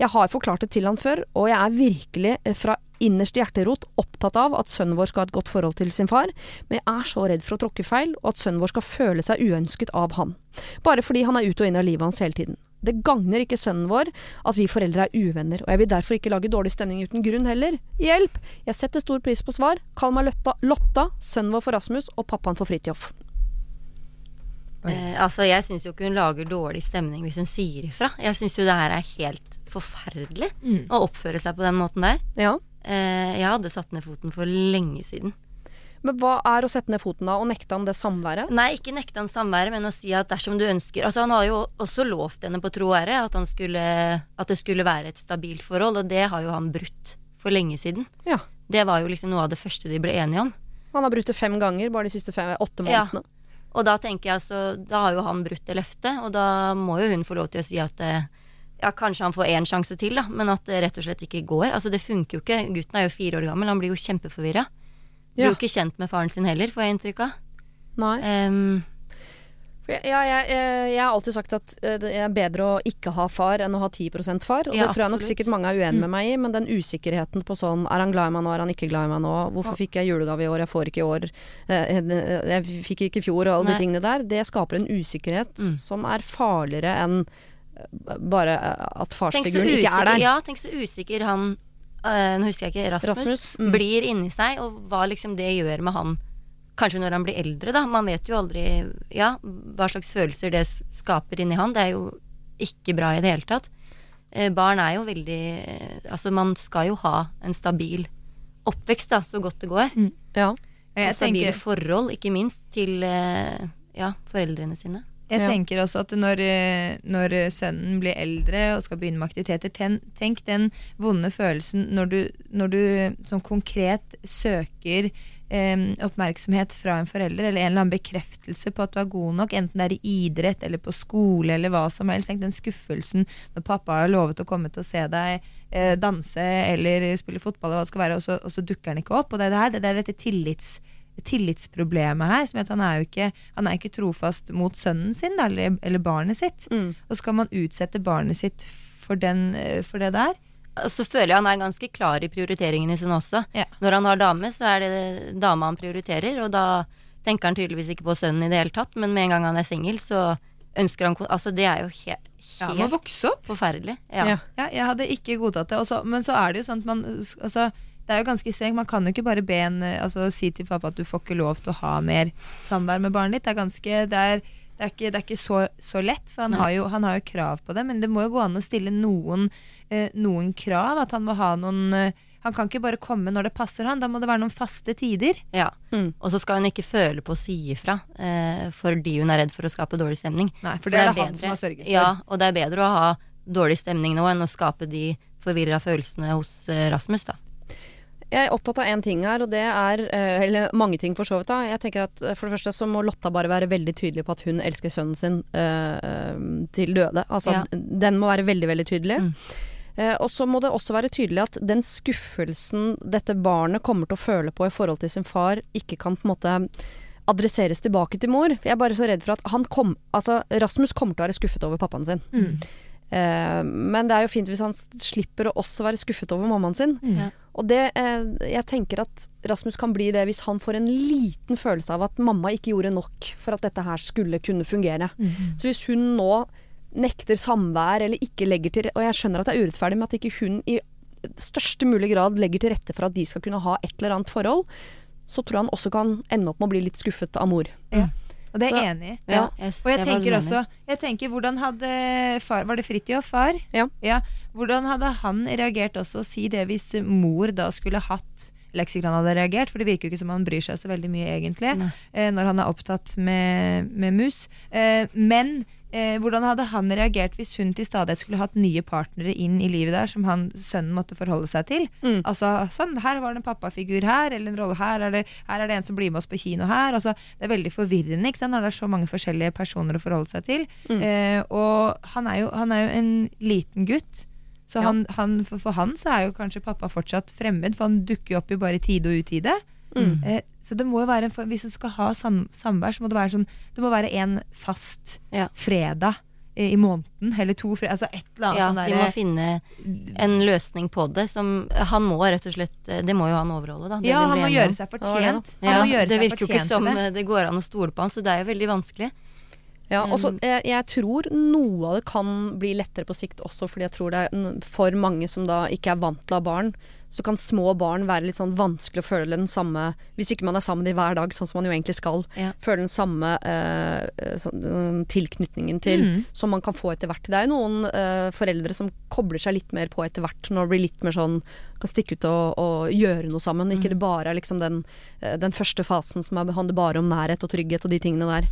Jeg har forklart det til han før, og jeg er virkelig eh, fra innerste hjerterot opptatt av at sønnen vår skal ha et godt forhold til sin far, men jeg er så redd for å tråkke feil, og at sønnen vår skal føle seg uønsket av han. Bare fordi han er ute og inn av livet hans hele tiden. Det gagner ikke sønnen vår at vi foreldre er uvenner, og jeg vil derfor ikke lage dårlig stemning uten grunn heller. Hjelp! Jeg setter stor pris på svar. Kall meg Lotta, Lotta sønnen vår for Rasmus og pappaen for Fridtjof. Eh, altså, jeg syns jo ikke hun lager dårlig stemning hvis hun sier ifra. Jeg syns jo det her er helt forferdelig Mm. å oppføre seg på den måten der. Ja. Eh, jeg hadde satt ned foten for lenge siden. Men hva er å sette ned foten da, og nekte han det samværet? Nei, ikke nekte han samværet, men å si at dersom du ønsker Altså, han har jo også lovt henne på tro og ære at, skulle, at det skulle være et stabilt forhold, og det har jo han brutt for lenge siden. Ja. Det var jo liksom noe av det første de ble enige om. Han har brutt det fem ganger bare de siste fem, åtte Ja. Og da tenker jeg altså Da har jo han brutt det løftet, og da må jo hun få lov til å si at eh, ja, kanskje han får én sjanse til, da, men at det rett og slett ikke går. Altså, det funker jo ikke. Gutten er jo fire år gammel, han blir jo kjempeforvirra. Ja. jo ikke kjent med faren sin heller, får jeg inntrykk av. Nei. Um, ja, jeg, jeg, jeg har alltid sagt at eh, det er bedre å ikke ha far enn å ha 10% far. Og Ja, det tror jeg nok sikkert mange er uenig Mm. med meg i, men den usikkerheten på sånn Er han glad i meg nå, er han ikke glad i meg nå? Hvorfor fikk jeg julegave i år, jeg får ikke i år? Eh, eh, Jeg fikk ikke i fjor, og alle de tingene der. Det skaper en usikkerhet Mm. som er farligere enn eh, bare eh, at farsfiguren ikke er der. ja, tenk så usikker han eh, Nå husker jeg ikke, Rasmus, Rasmus, mm. blir inni seg, og hva liksom det gjør med han Kanskje når han blir eldre, da. Man vet jo aldri ja, hva slags følelser det skaper inni han. Det er jo ikke bra i det hele tatt. Uh, barn er jo veldig uh, Altså, man skal jo ha en stabil oppvekst, da, så godt det går. Ja. Jeg og stabile tenker- forhold, ikke minst, til eh, ja, foreldrene sine. Jeg Ja. tenker også at når, eh, når sønnen blir eldre og skal begynne med aktiviteter, ten, tenk den vonde følelsen når du, når du sånn konkret søker eh, oppmerksomhet fra en forelder, eller en eller annen bekreftelse på at du er god nok, enten det er i idrett eller på skole eller hva som helst. Tenk den skuffelsen når pappa har lovet å komme til å se deg eh, danse eller spille fotball, og hva det skal være, og så, og så dukker han ikke opp. Og det er, det her, det er dette tillits tillitsproblemet her. Som at han er jo ikke, han er ikke trofast mot sønnen sin da, eller, eller barnet sitt. Mm. Og skal man utsette barnet sitt for, den, for det der? Så føler jeg han er ganske klar i prioriteringene sine også. Ja. Når han har dame, så er det dama han prioriterer, og da tenker han tydeligvis ikke på sønnen i det hele tatt, men med en gang han er singel, så ønsker han Altså, det er jo he Ja, man helt opp. forferdelig. Ja. Ja. Ja, jeg hadde ikke godtatt det. Også, men så er det jo sånn at man altså, Det er jo ganske strengt. Man kan jo ikke bare be en altså, si til pappa at du får ikke lov til å ha mer samvær med barnet ditt. Det er ganske Det er, det er ikke, det er ikke så, så lett, for han har, jo, han har jo krav på det. Men det må jo gå an å stille noen, eh, noen krav. At han må ha noen eh, Han kan ikke bare komme når det passer han. Da må det være noen faste tider. Ja. Mm. Og så skal hun ikke føle på å si ifra eh, fordi hun er redd for å skape dårlig stemning. Nei, for det er det han som har sørget for. Ja, og det er bedre å ha dårlig stemning nå, enn å skape de forvirra følelsene hos eh, Rasmus, da. Jeg er opptatt av én ting her, og det er eh, Eller mange ting, for så vidt. da Jeg tenker at eh, For det første så må Lotta bare være veldig tydelig på at hun elsker sønnen sin eh, til døde. Altså, Ja. Den må være veldig, veldig tydelig. Mm. Eh, og så må det også være tydelig at den skuffelsen dette barnet kommer til å føle på i forhold til sin far, ikke kan på en måte adresseres tilbake til mor. Jeg er bare så redd for at han kom Altså, Rasmus kommer til å være skuffet over pappaen sin. Mm. Eh, men det er jo fint hvis han slipper å også være skuffet over mammaen sin. Mm. Og det, eh, jeg tenker at Rasmus kan bli det hvis han får en liten følelse av at mamma ikke gjorde nok for at dette her skulle kunne fungere. Så hvis hun nå nekter samvær eller ikke legger til Og jeg skjønner at det er urettferdig med at ikke hun i største mulig grad legger til rette for at de skal kunne ha et eller annet forhold, så tror jeg han også kan ende opp med å bli litt skuffet av mor. Og det er jeg enig i. Ja. jeg, Og jeg tenker også Jeg tenker hvordan hadde far Var det Fridtjof far? Ja. Hvordan hadde han reagert også si det hvis mor da skulle hatt han hadde reagert, for det virker jo ikke som han bryr seg så veldig mye, egentlig, eh, når han er opptatt med, med mus. Eh, men eh, hvordan hadde han reagert hvis hun til stadighet skulle hatt nye partnere inn i livet der, som han, sønnen måtte forholde seg til? Mm. Altså, sånn, her var det en pappafigur her, eller en rolle her, er det, her er det en som blir med oss på kino her. Altså, det er veldig forvirrende ikke sant, når det er så mange forskjellige personer å forholde seg til. Mm. Eh, og han er, jo, han er jo en liten gutt. Så Ja. han, han, for, for han så er jo kanskje pappa fortsatt fremmed, for han dukker jo opp i bare tide og utide. Mm. Eh, så det må jo være en Hvis du skal ha sam, samvær, så må det være sånn Det må være en fast Ja. fredag eh, i måneden, eller to fredag, Altså et eller annet Ja, sånn de må finne en løsning på det som Han må rett og slett Det må jo han overholde, da. Det Ja, han må gjøre seg fortjent. det, Ja, det virker jo ikke som det. det går an å stole på han, så det er jo veldig vanskelig. Ja, og så jeg, jeg tror noe av det kan bli lettere på sikt også, fordi jeg tror det er for mange som da ikke er vant til å ha barn, så kan små barn være litt sånn vanskelig å føle den samme Hvis ikke man er sammen med dem hver dag, sånn som man jo egentlig skal, Ja. føle den samme eh, eh, sånn, eh, tilknytningen til Mm. som man kan få etter hvert. Det er jo noen eh, foreldre som kobler seg litt mer på etter hvert, når det blir litt mer sånn kan stikke ut og, og gjøre noe sammen. Ikke det bare er liksom den, eh, den første fasen som er, handler bare om nærhet og trygghet og de tingene der.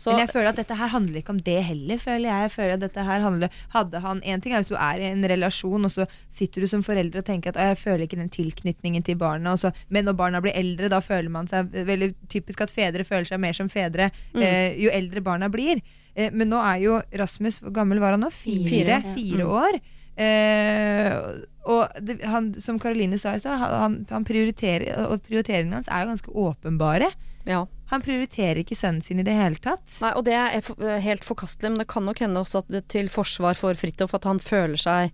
Så, Men jeg føler at dette her handler ikke om det heller, føler jeg. jeg føler at dette her handler Hadde han En ting er hvis du er i en relasjon, og så sitter du som forelder og tenker at jeg føler ikke den tilknytningen til barna, og så, men når barna blir eldre, da føler man seg Veldig typisk at fedre føler seg mer som fedre Mm. eh, jo eldre barna blir. Eh, men nå er jo Rasmus Hvor gammel var han nå? Fire? Fire, Fire, ja. Mm. år. Eh, og det, han, som Karoline sa i stad, han, han prioriterer Og prioriteringene hans er jo ganske åpenbare. Ja. Han prioriterer ikke sønnen sin i det hele tatt. Nei, og det er eh, helt forkastelig, men det kan nok hende også at til forsvar for Fridtjof at han føler seg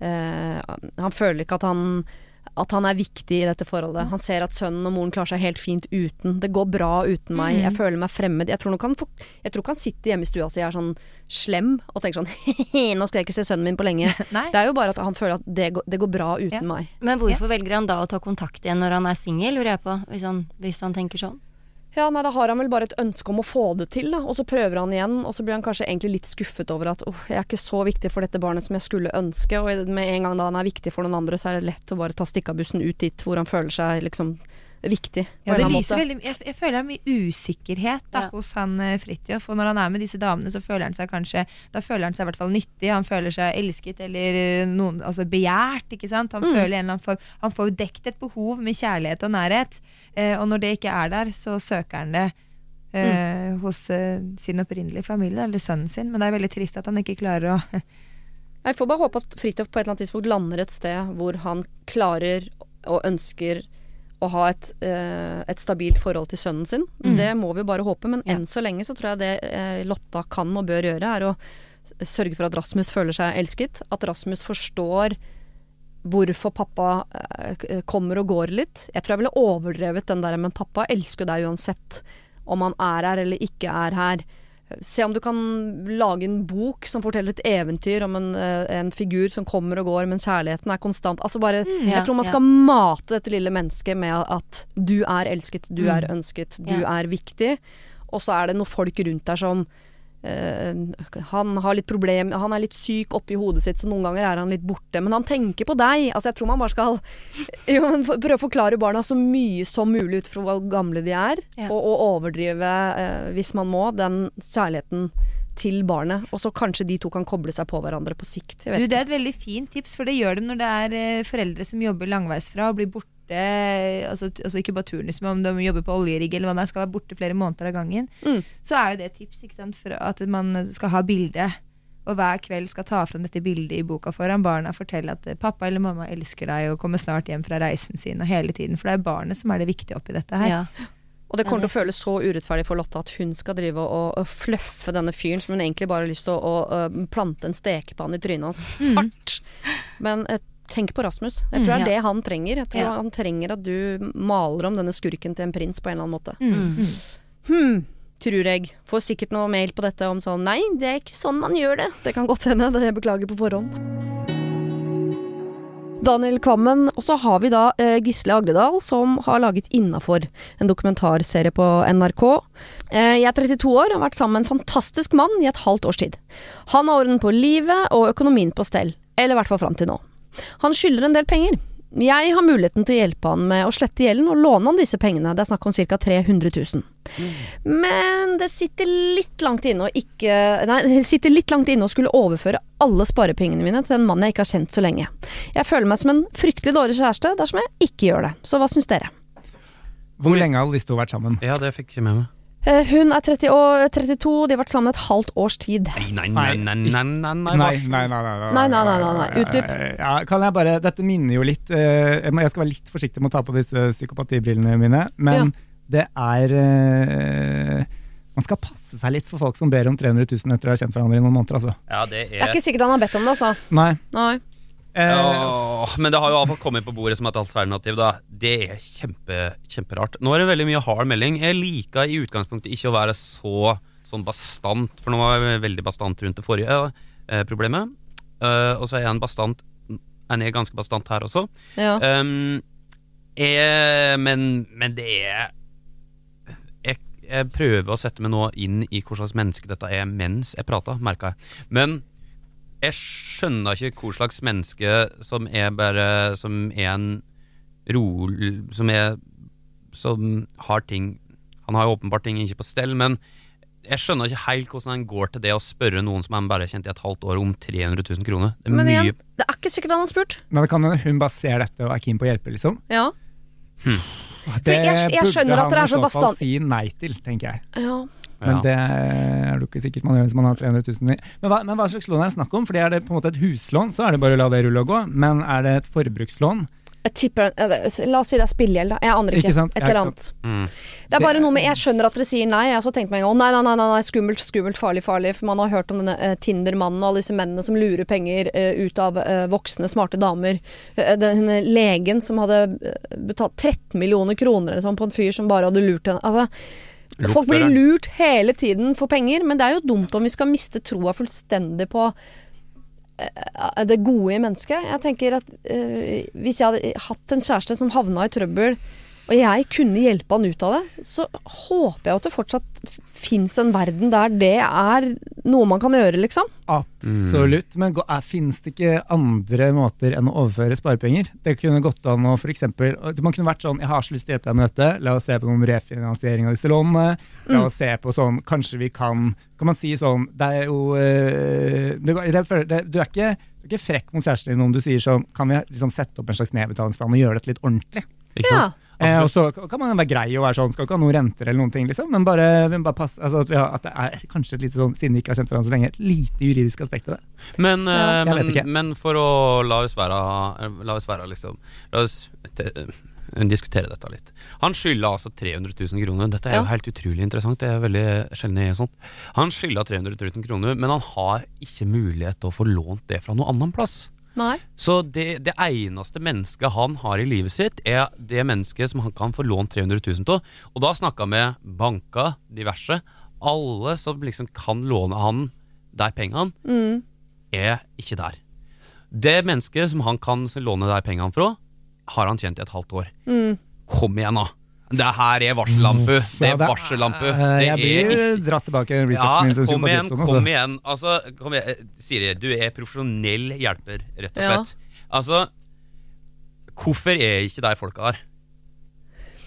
eh, Han føler ikke at han at han er viktig i dette forholdet. Han ser at sønnen og moren klarer seg helt fint uten. Det går bra uten meg. Jeg føler meg fremmed. Jeg tror nok han, jeg tror ikke han sitter hjemme i stua si og er sånn slem og tenker sånn <laughs> Nå skal jeg ikke se sønnen min på lenge. <laughs> Nei. Det er jo bare at han føler at det går, det går bra uten Ja. meg. Men hvorfor velger han da å ta kontakt igjen når han er singel, lurer jeg på, hvis han, hvis han tenker sånn? Ja, nei, da har han vel bare et ønske om å få det til, da. Og så prøver han igjen, og så blir han kanskje egentlig litt skuffet over at åh, jeg er ikke så viktig for dette barnet som jeg skulle ønske. Og med en gang da han er viktig for noen andre, så er det lett å bare ta stikkabussen ut dit hvor han føler seg liksom viktig. Ja, det lyser veldig, jeg, jeg føler det er mye usikkerhet da, Ja. hos han eh, Fridtjof. Og når han er med disse damene, så føler han seg kanskje Da føler han seg i hvert fall nyttig. Han føler seg elsket eller eh, noen, altså begjært. ikke sant? Han Mm. føler en eller annen Han får dekt et behov med kjærlighet og nærhet. Eh, og når det ikke er der, så søker han det. eh, Hos eh, sin opprinnelige familie, eller sønnen sin. Men det er veldig trist at han ikke klarer å <laughs> Jeg får bare håpe at Fridtjof på et eller annet tidspunkt lander et sted hvor han klarer og ønsker å ha et, eh, et stabilt forhold til sønnen sin. Mm. Det må vi bare håpe, men Ja. enn så lenge så tror jeg det eh, Lotta kan og bør gjøre, er å sørge for at Rasmus føler seg elsket. At Rasmus forstår hvorfor pappa eh, kommer og går litt. Jeg tror jeg ville overdrevet den der, men pappa elsker deg uansett om han er her eller ikke er her. Se om du kan lage en bok som forteller et eventyr om en, eh, en figur som kommer og går, men kjærligheten er konstant. Altså bare, Ja, jeg tror man ja. skal mate dette lille mennesket med at du er elsket, du er ønsket, du Ja. er viktig. Og så er det noen folk rundt der som Han har litt problem Han er litt syk oppi hodet sitt, så noen ganger er han litt borte. Men han tenker på deg. Altså, jeg tror man bare skal <laughs> jo, prøve å forklare barna så mye som mulig ut fra hvor gamle de er. Ja. Og, og overdrive, eh, hvis man må, den særligheten til barnet, og så kanskje de to kan koble seg på hverandre på sikt. Du, det er et veldig fint tips, for det gjør de når det er eh, foreldre som jobber langveisfra og blir borte. Altså, altså ikke bare turnus, men om de jobber på oljerigg eller hva det er, skal være borte flere måneder av gangen. Mm. Så er jo det et tips ikke sant, for at man skal ha bilde. Og hver kveld skal ta fram dette bildet i boka foran barna og fortelle at eh, 'pappa eller mamma elsker deg' og kommer snart hjem fra reisen sin, og hele tiden. For det er barnet som er det viktige oppi dette her. Ja. Og det kommer til å føles så urettferdig for Lotte at hun skal drive og, og fluffe denne fyren som hun egentlig bare har lyst til å, å, å plante en stekepanne i trynet hans. Hardt! Men eh, tenk på Rasmus. Jeg tror det Mm, er ja. det han trenger. Jeg tror Ja. Han trenger at du maler om denne skurken til en prins på en eller annen måte. Mm. Mm. Hmm, tror jeg. Får sikkert noe mail på dette om sånn Nei, det er ikke sånn man gjør det. Det kan godt hende. Det jeg beklager på forhånd. Daniel Kvammen, og så har vi da eh, Gisle Agledal, som har laget Innafor, en dokumentarserie på NRK. Eh, jeg er 32 år og har vært sammen med en fantastisk mann i et halvt års tid. Han har orden på livet og økonomien på stell, eller i hvert fall fram til nå. Han skylder en del penger. Jeg har muligheten til å hjelpe han med å slette gjelden og låne han disse pengene, det er snakk om ca. 300 000. Men det sitter litt langt inne å ikke Nei, <laughs> det sitter litt langt inne å skulle overføre alle sparepengene mine til en mann jeg ikke har kjent så lenge. Jeg føler meg som en fryktelig dårlig kjæreste dersom jeg ikke gjør det. Så hva syns dere? Hvor lenge har disse to vært sammen? Ja, det fikk jeg med meg. Eh, Hun er 30 år, 32, de har vært sammen et halvt års tid. Nei, nei, nei, nei, nei, nei, Nei, nei, nei, nei, Nei. Utdyp. Ja, kan jeg bare, dette minner jo litt eh, Jeg skal være litt forsiktig med å ta på disse psykopatibrillene mine, men det er eh, Man skal passe seg litt for folk som ber om 300 000 etter å ha kjent hverandre i noen måneder, altså. Ja, det Det er ikke sikkert han har bedt om det, altså. Nei. Nei. Åh, men det har jo iallfall kommet på bordet som et alternativ. da Det er kjempe, kjemperart. Nå er det veldig mye hard melding. Jeg liker i utgangspunktet ikke å være så sånn bastant, for nå var jeg veldig bastant rundt det forrige eh, problemet. Eh, og så er jeg en bastant Er jeg ganske bastant her også. Ja. Um, jeg, men, men det er jeg, jeg prøver å sette meg nå inn i hva slags menneske dette er mens jeg prater, merker jeg. Men jeg skjønner ikke hva slags menneske som er bare Som er en ro... Som er Som har ting Han har jo åpenbart ting ikke på stell, men jeg skjønner ikke helt hvordan han går til det å spørre noen som han bare har kjent i et halvt år, om 300 000 kroner. Det er Men mye det er ikke sikkert han har spurt. Men det kan hende hun bare ser dette og er keen på å hjelpe, liksom. Ja. Hm. Det jeg- jeg burde han i er så fall si nei til, tenker jeg. Ja. Men Ja. det er det ikke sikkert man gjør hvis man har 300 000 i. Men hva, men hva slags lån er det snakk om? Fordi Er det på en måte et huslån, så er det bare å la det rulle og gå. Men er det et forbrukslån? Jeg tipper eh, La oss si det er spillegjeld, da. Jeg aner ikke. Ikke sant? Et eller annet. Mm. Det er bare noe med Jeg skjønner at dere sier nei. Jeg har så tenkt meg en gang nei, nei, nei, nei, skummelt, skummelt, farlig, farlig. For man har hørt om denne eh, Tinder-mannen og alle disse mennene som lurer penger eh, ut av voksne, smarte damer. Denne legen som hadde betalt 13 millioner kroner eller sånn på en fyr som bare hadde lurt henne. Altså, folk blir lurt hele tiden for penger, men det er jo dumt om vi skal miste troa fullstendig på eh, det gode i mennesket. Jeg tenker at eh, Hvis jeg hadde hatt en kjæreste som havna i trøbbel, og jeg kunne hjelpe han ut av det, så håper jeg at det fortsatt fins en verden der det er noe man kan gjøre, liksom. Absolutt. Men er- finnes det ikke andre måter enn å overføre sparepenger? Det kunne gått an å for eksempel Man kunne vært sånn Jeg har så lyst til å hjelpe deg med dette. La oss se på noen refinansiering av disse lånene. La Mm. oss se på sånn Kanskje vi kan Kan man si sånn Det er jo det, det, går- det, Du er ikke du er ikke frekk mot kjæresten din om du sier sånn Kan vi liksom sette opp en slags nedbetalingsplan og gjøre dette litt ordentlig? Ikke sant? Eh, og så kan man være grei og være sånn, skal ikke ha noen renter eller noen ting, liksom, men bare, men bare pass, altså at, vi har, at det er kanskje et lite sånn, siden vi ikke har kjent hverandre så lenge, et lite juridisk aspekt ved det. Men, Ja, eh, men, men for å la oss være La oss være liksom La oss te, diskutere dette litt. Han skylder altså 300 000 kroner. Dette er jo Ja. helt utrolig interessant. Det er veldig sjelden jeg gjør sånt. Han skylder 300 000 kroner, men han har ikke mulighet til å få lånt det fra noen annen plass. Nei. Så det, det eneste mennesket han har i livet sitt, er det mennesket som han kan få lånt 300 000 av. Og da snakka vi med banker, diverse. Alle som liksom kan låne han de pengene, Mm. er ikke der. Det mennesket som han kan låne de pengene fra, har han kjent i et halvt år. Mm. Kom igjen, da! Det her er varsellampe. Det Ja, er det- varsellampe. Eh, jeg er blir dratt tilbake ja, kom igjen, kom altså. igjen. Altså, kom igjen. Siri, du er profesjonell hjelper, rett og slett. Altså, hvorfor er ikke de folka der?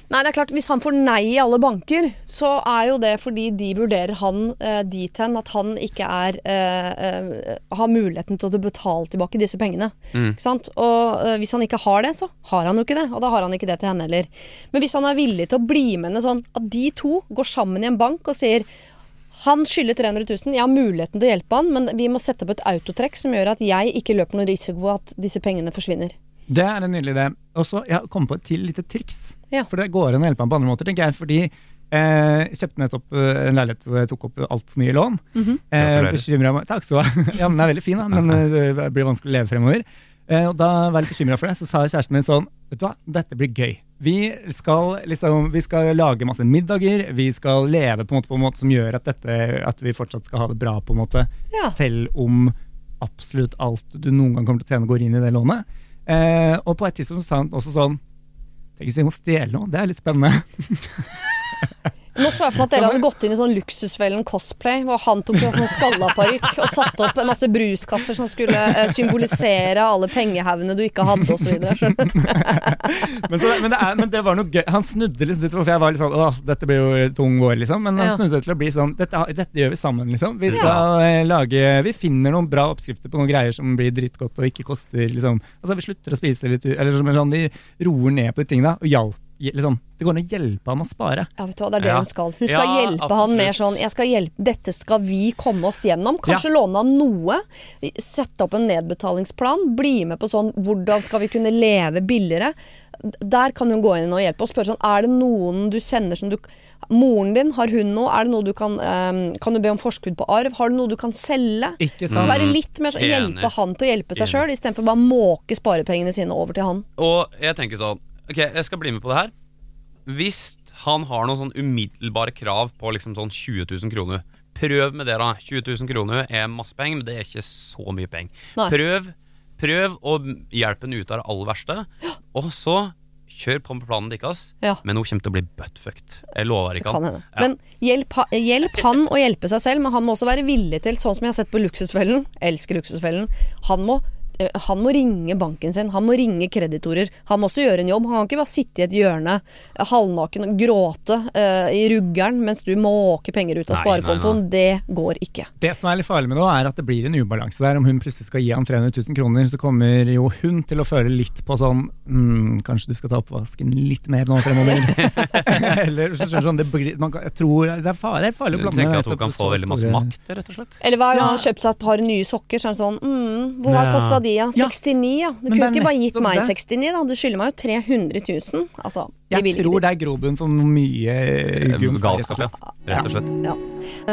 Nei, det er klart, Hvis han får nei i alle banker, så er jo det fordi de vurderer han eh, dit hen at han ikke er eh, eh, har muligheten til å betale tilbake disse pengene. Mm. Ikke sant? Og eh, Hvis han ikke har det, så har han jo ikke det. Og da har han ikke det til henne heller. Men hvis han er villig til å bli med henne sånn at de to går sammen i en bank og sier han skylder 300 000, jeg har muligheten til å hjelpe han, men vi må sette opp et autotrekk som gjør at jeg ikke løper noen risiko at disse pengene forsvinner. Det er en nydelig idé. Og så jeg kom på et til lite triks. Ja. For det går an å hjelpe ham på andre måter, tenker jeg. Fordi eh, jeg kjøpte nettopp eh, en leilighet hvor jeg tok opp altfor mye lån. Mhm. eh, bekymret meg, Takk skal du ha. <laughs> Ja, men den er veldig fin, da, men eh, det blir vanskelig å leve fremover. Eh, og da var jeg litt bekymra for det. Så sa kjæresten min sånn Vet du hva, dette blir gøy. Vi skal, liksom, vi skal lage masse middager. Vi skal leve på en måte, på en måte som gjør at, dette, at vi fortsatt skal ha det bra, på en måte. Ja. Selv om absolutt alt du noen gang kommer til å tjene, går inn i det lånet. Eh, og på et tidspunkt sa han også sånn Tenk hvis vi må stjele noe, det er litt spennende. <laughs> Nå så jeg for meg at dere hadde gått inn i sånn Luksusfellen cosplay, hvor han tok en sånn skalla parykk og satte opp en masse bruskasser som skulle eh, symbolisere alle pengehaugene du ikke hadde, osv. <laughs> men, så, men, det er, men det var noe gøy. Han snudde litt, for jeg var litt sånn Åh, dette blir jo tung vår, liksom. Men han Ja. snudde til å bli sånn dette, dette gjør vi sammen, liksom. Vi skal ja. lage Vi finner noen bra oppskrifter på noen greier som blir dritgodt og ikke koster liksom Altså, vi slutter å spise litt Eller er sånn, vi roer ned på de tingene og hjalp. Liksom, det går an å hjelpe ham å spare. Ja, vet du hva, det er det Ja. hun skal. Hun skal Ja, hjelpe han mer sånn jeg skal hjelpe, Dette skal vi komme oss gjennom. Kanskje låne han noe. Sette opp en nedbetalingsplan. Bli med på sånn hvordan skal vi kunne leve billigere. Der kan hun gå inn og hjelpe og spørre sånn Er det noen du sender som du Moren din, har hun noe? Er det noe du kan um, Kan du be om forskudd på arv? Har du noe du kan selge? Ikke sant. Så være litt mer sånn Enig. Hjelpe han til å hjelpe seg sjøl, istedenfor bare måke sparepengene sine over til han. Og jeg tenker sånn Ok, jeg skal bli med på det her. Hvis han har noen sånn umiddelbare krav på liksom sånn 20 000 kroner, prøv med det, da. 20 000 kroner er masse penger, men det er ikke så mye penger. Prøv, prøv å hjelpe henne ut av det aller verste, og så kjør på med planen deres. Ja. Men hun kommer til å bli buttfucked. Jeg lover ikke han. Ja. Men hjelp, hjelp han å hjelpe seg selv, men han må også være villig til, sånn som jeg har sett på Luksusfellen, elsker Luksusfellen, han må han må ringe banken sin, han må ringe kreditorer. Han må også gjøre en jobb. Han kan ikke bare sitte i et hjørne eh, halvnaken og gråte uh, i ruggeren mens du måker penger ut av Nei, sparekontoen. nei, Det går ikke. Det som er litt farlig med det, er at det blir en ubalanse der. Om hun plutselig skal gi han 300 000 kroner, så kommer jo hun til å føle litt på sånn mm, Kanskje du skal ta oppvasken litt mer nå fremover. <laughs> Eller så skjønner sånn, det blir, man kan, jeg tror det er farlig, det er farlig å Du tenker at hun kan få veldig masse makt, rett og slett? Eller hva, Ja. hun har kjøpt seg et par nye sokker, så er han sånn mm, Hvor har Ja. kosta de, ja? Ja. 69, ja. Du kunne ikke bare gitt meg det. 69, da. Du skylder meg jo 300 000. Altså, de Jeg tror det er grobunn for mye grums. Galskap, ja. Rett og slett. Ja.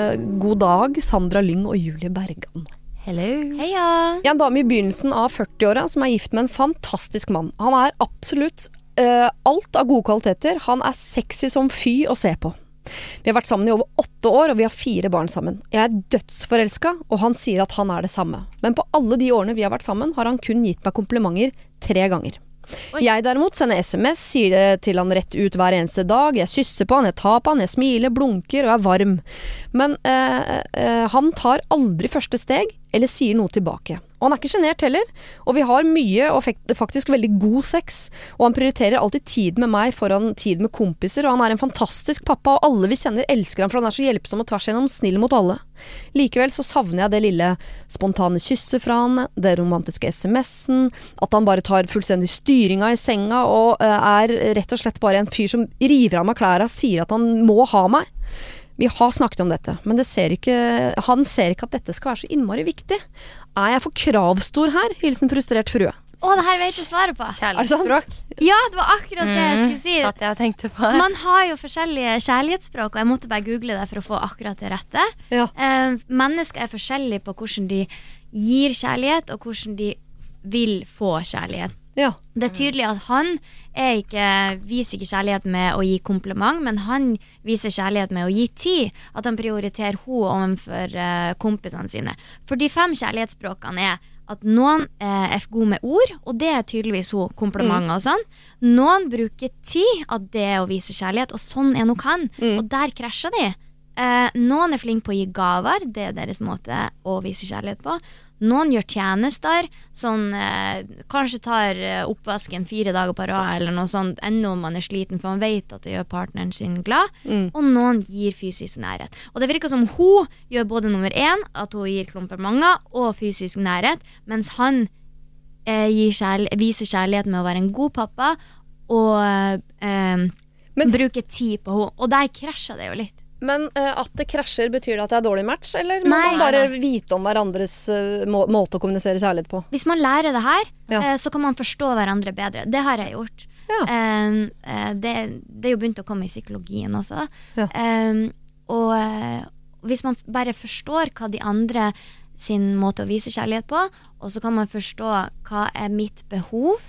Eh, god dag, Sandra Lyng og Julie Bergan. Hello. Heia. Jeg er en dame i begynnelsen av 40-åra som er gift med en fantastisk mann. Han er absolutt uh, alt av gode kvaliteter. Han er sexy som fy å se på. Vi har vært sammen i over åtte år, og vi har fire barn sammen. Jeg er dødsforelska, og han sier at han er det samme. Men på alle de årene vi har vært sammen, har han kun gitt meg komplimenter tre ganger. Jeg derimot sender SMS, sier det til han rett ut hver eneste dag. Jeg kysser på han, jeg tar på han, jeg smiler, blunker og er varm. Men øh, øh, han tar aldri første steg, eller sier noe tilbake. Og han er ikke sjenert heller. Og vi har mye og faktisk veldig god sex. Og han prioriterer alltid tid med meg foran tid med kompiser, og han er en fantastisk pappa, og alle vi kjenner elsker han for han er så hjelpsom og tvers igjennom snill mot alle. Likevel så savner jeg det lille spontane kysset fra han, det romantiske SMS-en, at han bare tar fullstendig styringa i senga og eh, er rett og slett bare en fyr som river av meg klærne sier at han må ha meg. Vi har snakket om dette, men det ser ikke, han ser ikke at dette skal være så innmari viktig. Er jeg for kravstor her? Hilsen frustrert frue. Å, det her vet jeg svaret på. Kjærlighetsspråk. Ja, det var akkurat det jeg skulle si. at jeg tenkte på. Man har jo forskjellige kjærlighetsspråk, og jeg måtte bare google det for å få akkurat det rette. Eh, mennesker er forskjellige på hvordan de gir kjærlighet, og hvordan de vil få kjærlighet. Det er tydelig at han ikke, viser ikke kjærlighet med å gi kompliment, men han viser kjærlighet med å gi tid. At han prioriterer henne overfor eh, kompisene sine. For de fem kjærlighetsspråkene er at noen eh, er gode med ord, og det er tydeligvis hun, komplimenter Mm. og sånn. Noen bruker tid, at det er å vise kjærlighet, og sånn er nok han. Mm. Og der krasjer de. Eh, noen er flinke på å gi gaver, det er deres måte å vise kjærlighet på. Noen gjør tjenester, sånn eh, kanskje tar eh, oppvasken fire dager på rad, eller noe sånt, ennå om man er sliten, for man vet at det gjør partneren sin glad. Mm. Og noen gir fysisk nærhet. Og det virker som hun gjør både nummer én, at hun gir klumpermanger, og fysisk nærhet, mens han eh, kjærl viser kjærlighet med å være en god pappa, og eh, bruke tid på henne. Og der krasja det jo litt. Men uh, at det krasjer, betyr det at det er dårlig match, eller må Nei. man bare Nei, vite om hverandres uh, må måte å kommunisere kjærlighet på? Hvis man lærer det her, eh, så kan man forstå hverandre bedre. Det har jeg gjort. Ja. eh, det, det er jo begynt å komme i psykologien også. Eh, og hvis man bare forstår hva de andre sin måte å vise kjærlighet på, og så kan man forstå hva er mitt behov,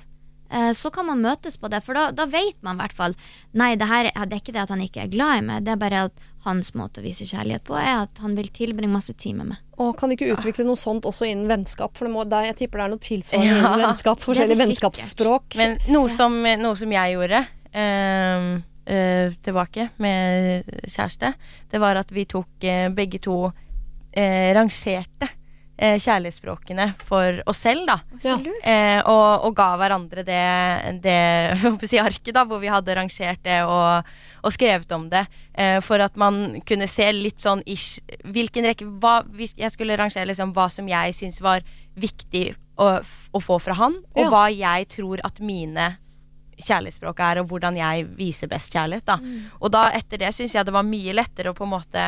eh, så kan man møtes på det. For da, da vet man i hvert fall Nei, det, her, det er ikke det at han ikke er glad i meg, det er bare at hans måte å vise kjærlighet på er at han vil tilbringe masse tid med meg. Og kan ikke utvikle noe sånt også innen vennskap? For det må, der, jeg tipper det er noe tilsvarende Ja. innen vennskap. Forskjellige vennskapsspråk. Men noe som, noe som jeg gjorde ehm, eh, tilbake med kjæreste, det var at vi tok eh, begge to eh, rangerte kjærlighetsspråkene for oss selv, da. Ja. Eh, og, og ga hverandre det, det <laughs> si, arket, da, hvor vi hadde rangert det og, og skrevet om det. Eh, for at man kunne se litt sånn ish Hvilken rekke hva, Hvis jeg skulle rangere liksom hva som jeg syns var viktig å, å få fra han, og Ja. hva jeg tror at mine kjærlighetsspråk er, og hvordan jeg viser best kjærlighet. Da. Og da etter det syns jeg det var mye lettere å på en måte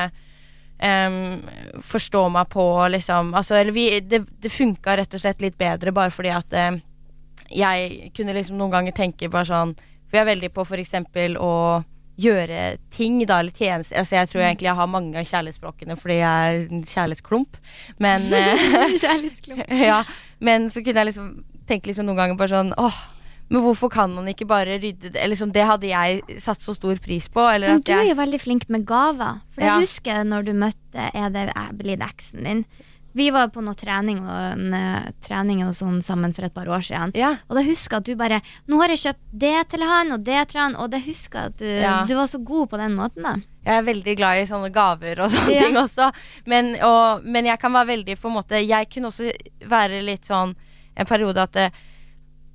Um, forstå meg på liksom altså, eller vi, Det, det funka rett og slett litt bedre bare fordi at em, jeg kunne liksom noen ganger tenke bare sånn For jeg er veldig på for eksempel å gjøre ting, da, eller tjenester Altså jeg tror egentlig jeg har mange av kjærlighetsspråkene fordi jeg er en kjærlighetsklump, men <laughs> eh, <laughs> Kjærlighetsklump. <laughs> ja, men så kunne jeg liksom tenke liksom noen ganger bare sånn Åh, men hvorfor kan man ikke bare rydde det? Liksom, det hadde jeg satt så stor pris på. Eller Men du er jo veldig flink med gaver. For jeg Ja. husker når du møtte Er det er blitt eksen din? Vi var på noe trening og en, eh, trening og sånn sammen for et par år siden. Og da husker jeg at du bare 'Nå har jeg kjøpt det til han, og det til han', og det husker jeg at du, Ja. du var så god på den måten, da. jeg er veldig glad i sånne gaver og sånne Ja. ting også. Men, og, men jeg kan være veldig på en måte Jeg kunne også være litt sånn en periode at det,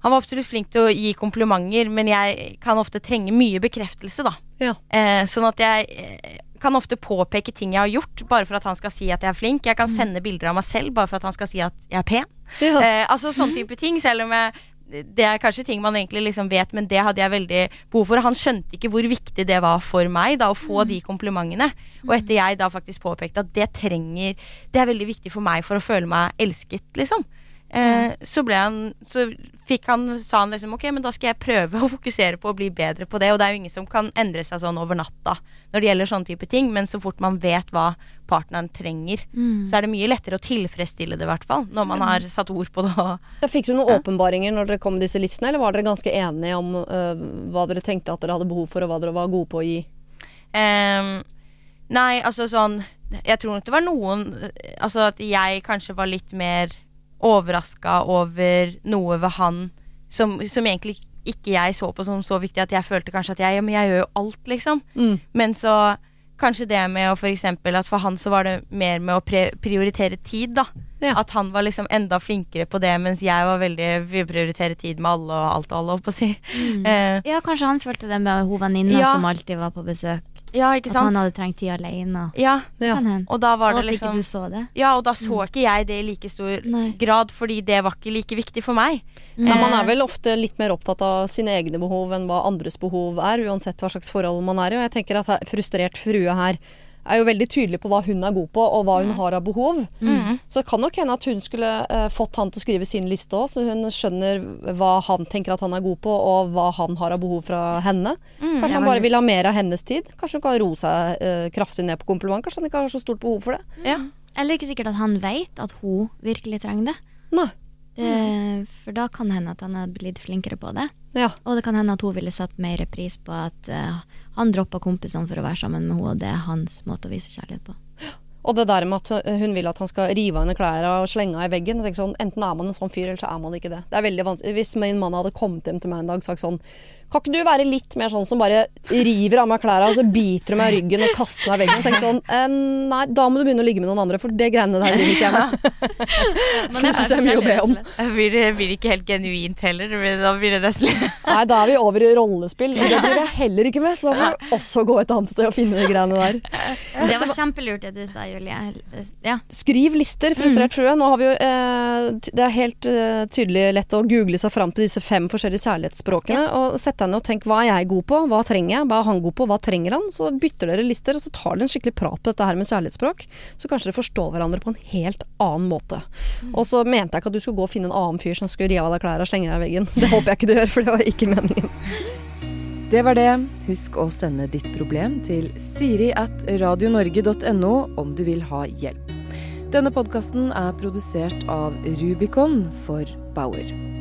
han var absolutt flink til å gi komplimenter, men jeg kan ofte trenge mye bekreftelse, da. Ja. Eh, sånn at jeg eh, kan ofte påpeke ting jeg har gjort, bare for at han skal si at jeg er flink. Jeg kan sende bilder av meg selv bare for at han skal si at jeg er pen. Ja. Eh, altså sånn type ting, selv om jeg det er kanskje ting man egentlig liksom vet, men det hadde jeg veldig behov for. Han skjønte ikke hvor viktig det var for meg da, å få de komplimentene. Og etter jeg da faktisk påpekte at det trenger Det er veldig viktig for meg for å føle meg elsket, liksom. Eh, så ble han Så fikk han sa han liksom ok, men da skal jeg prøve <laughs> å fokusere på å bli bedre på det. Og det er jo ingen som kan endre seg sånn over natta når det gjelder sånne type ting, men så fort man vet hva partneren trenger, Mm. så er det mye lettere å tilfredsstille det, i hvert fall. Når man har satt ord på det. Da fikk du noen åpenbaringer når dere kom med disse listene, eller var dere ganske enige om øh, hva dere tenkte at dere hadde behov for, og hva dere var gode på å gi? Eh, nei, altså sånn Jeg tror nok det var noen Altså at jeg kanskje var litt mer overraska over noe ved han som, som egentlig ikke jeg så på som så viktig at jeg følte kanskje at jeg, ja, men jeg gjør jo alt, liksom. Mm. Men så kanskje det med å for eksempel at for han så var det mer med å pre prioritere tid, da. At han var liksom enda flinkere på det, mens jeg var veldig vil prioritere tid med alle og alt og alle, holdt på å si. Eh, Ja, kanskje han følte det med hun venninna Ja. som alltid var på besøk. Ja, ikke At han hadde trengt tid alene. Ja, ja. og da var Og det at liksom ikke du så det. Ja, og da så ikke jeg det i like stor grad, fordi det var ikke like viktig for meg. Nei, man Eh, er vel ofte litt mer opptatt av sine egne behov enn hva andres behov er, uansett hva slags forhold man er i. Og jeg tenker at frustrert frue her er jo veldig tydelig på hva hun er god på, og hva hun har av behov. Mm. Så det kan nok hende at hun skulle eh, fått han til å skrive sin liste òg, så hun skjønner hva han tenker at han er god på, og hva han har av behov fra henne. Mm, Kanskje han bare vil ha mer av hennes tid. Kanskje hun kan roe seg eh, kraftig ned på kompliment. Kanskje han ikke har så stort behov for det. Eller ikke sikkert at han vet at hun virkelig trenger det. Nei. Det, for da kan det hende at han hadde blitt flinkere på det. Og det kan hende at hun ville satt mer pris på at eh, han droppa kompisene for å være sammen med henne, og det er hans måte å vise kjærlighet på. Og det der med at øh, hun vil at han skal rive av henne klærne og slenge henne i veggen. Sånn, enten er man en sånn fyr, eller så er man ikke det. Det er veldig vanskelig. Hvis min mann hadde kommet hjem til meg en dag og sagt sånn Kan ikke du være litt mer sånn som bare river av meg klærne, og så biter du meg i ryggen og kaster meg i veggen? Og tenker sånn eh, Nei, da må du begynne å ligge med noen andre, for det greiene der driver ikke jeg med. det syns jeg er mye å be om. Blir det, blir ikke helt genuint heller? Da blir det nesten Nei, da er vi over i rollespill, og det blir jeg heller ikke med, så da får du også gå et annet sted og finne de greiene der. Det var kjempelurt det du sa, Julie. Ja. Skriv lister, frustrert frue. Nå har vi jo eh, Det er helt eh, tydelig lett å google seg fram til disse fem forskjellige særlighetsspråkene, Og sett og tenk hva er jeg god på, hva trenger jeg, hva er han god på, hva trenger han? Så bytter dere lister, og så tar dere en skikkelig prat på dette her med kjærlighetsspråk. Så kanskje dere forstår hverandre på en helt annen måte. Og så mente jeg ikke at du skulle gå og finne en annen fyr som skulle rive av deg klærne og slenge deg i veggen. Det håper jeg ikke du gjør, for det var ikke meningen. Det var det. Husk å sende ditt problem til siri at radionorge.no om du vil ha hjelp. Denne podkasten er produsert av Rubicon for Bauer.